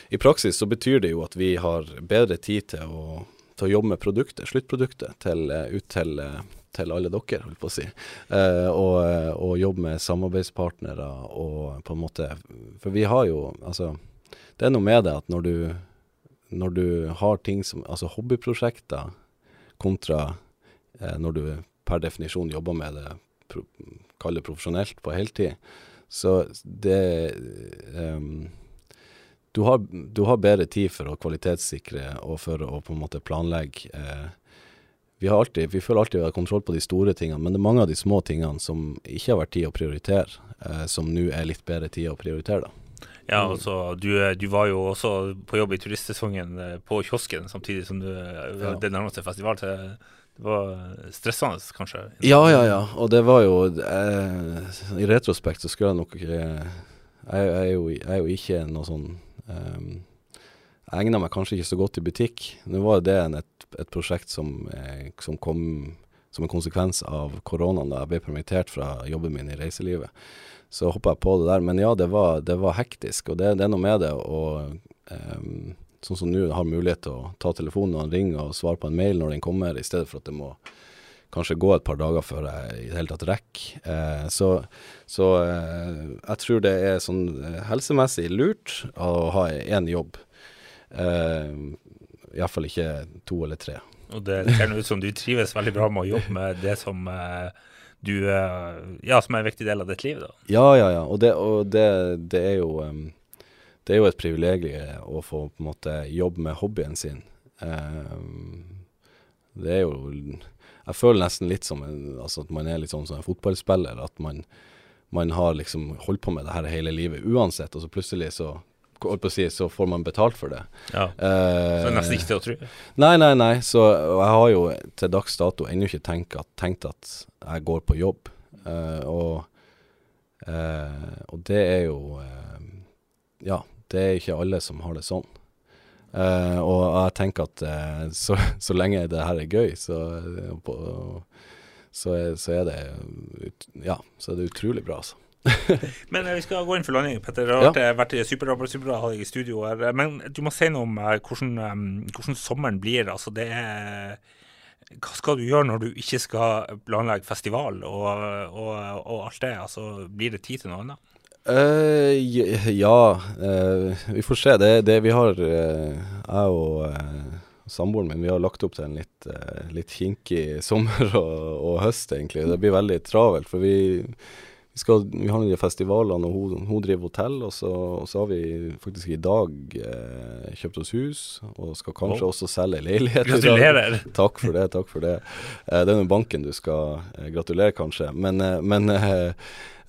I praksis så betyr det jo at vi har bedre tid til å, til å jobbe med produktet, sluttproduktet, til, ut til, til alle dere, holdt på å si. og, og jobbe med samarbeidspartnere og på en måte For vi har jo Altså, det er noe med det at når du, når du har ting som Altså hobbyprosjekter kontra når du per definisjon jobber med det, pro, kalle profesjonelt, på heltid. Så det um, du, har, du har, bedre tid for å kvalitetssikre og for å på en måte planlegge eh, vi, har alltid, vi føler alltid vi har kontroll på de store tingene, men det er mange av de små tingene som ikke har vært tid å prioritere, eh, som nå er litt bedre tid å prioritere. da. Ja, altså, du, du, var jo også på jobb i turistsesongen eh, på kiosken, samtidig som du ja. det nærmeste festival. til det var stressende, kanskje? Ja, ja, ja. Og det var jo eh, I retrospekt så skulle jeg nok jeg, jeg, er jo, jeg, er jo, ikke noe sånn um, Jeg egna meg kanskje ikke så godt i butikk. Nå var det et, et prosjekt som, eh, som, kom som en konsekvens av koronaen da jeg ble permittert fra jobben min i reiselivet. Så hoppa jeg på det der. Men ja, det var, det var hektisk. Og det, det, er noe med det å um, sånn som nå, har mulighet til å ta telefonen når han ringer og svare på en mail når den kommer, i stedet for at det må kanskje gå et par dager før jeg i det hele tatt rekker. Eh, så, så eh, jeg tror det er sånn eh, helsemessig lurt å ha én jobb. Eh, Iallfall ikke to eller tre. Og det ser ut som du trives veldig bra med å jobbe med det som eh, du eh, Ja, som er en viktig del av ditt liv, da. Ja, ja, ja. Og det, og det, det er jo um, det er jo et privilegium å få på en måte jobbe med hobbyen sin. Um, det er jo Jeg føler nesten litt som en, altså at man er litt sånn som en fotballspiller. At man, man har liksom holdt på med det her hele livet uansett, og så plutselig så Si, så får man betalt for det. Ja, Eh, så det er nesten ikke til å tro. Nei, nei, nei. Så jeg har jo til dags dato ennå ikke tenkt at, tenkt at, jeg går på jobb. Eh, og, eh, og, det er jo Ja, det er ikke alle som har det sånn. Uh, og jeg tenker at uh, så, så, lenge det her er gøy, så, på, så, er, så, er, det Ja, så er det utrolig bra, altså. men vi skal gå inn for landing, Petter. Det har ja. vært superbra super å ha deg i studio her. Men du må si noe om hvordan, hvordan, sommeren blir. Altså, det er Hva skal du gjøre når du ikke skal planlegge festival og, og, og alt det? Altså, blir det tid til noe annet? Uh, ja, uh, vi får se. Det, det vi har, uh, jeg og samboeren min, vi har lagt opp til en litt, litt kinkig sommer og, og, høst, egentlig. Det blir veldig travelt, for vi, vi, skal, vi har noen festivalene, og hun, hun driver hotell. Og så, og så, har vi faktisk i dag kjøpt oss hus, og skal kanskje oh. også selge leilighet. Gratulerer! Takk for det, takk for det. det er jo banken du skal gratulere, kanskje. Men, men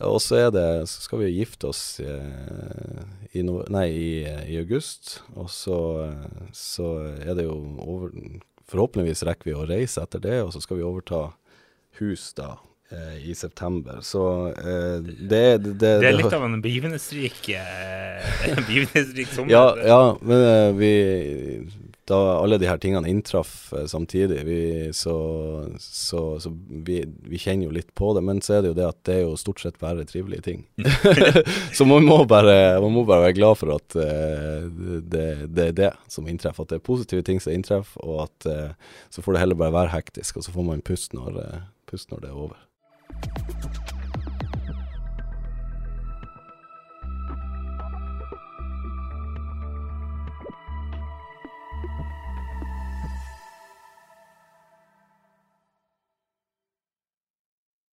og så, det, så skal vi gifte oss eh, i, no, nei, i, i, august. Og så, så, er det jo over Forhåpentligvis rekker vi å reise etter det, og så skal vi overta hus da eh, i september. Så eh, det, det, det, det er litt av en begivenhetsrik, begivenhetsrik sommer. Ja, ja men eh, vi da alle de her tingene inntraff eh, samtidig, vi, så, så, så vi, vi, kjenner jo litt på det. Men så er det jo det at det er jo stort sett bare trivelige ting. så man må, bare, man må, bare, være glad for at uh, det, det, er det som inntreffer. At det er positive ting som inntreffer, og at uh, så får det heller bare være hektisk, og så får man puste når, uh, pust når det er over. Thank you.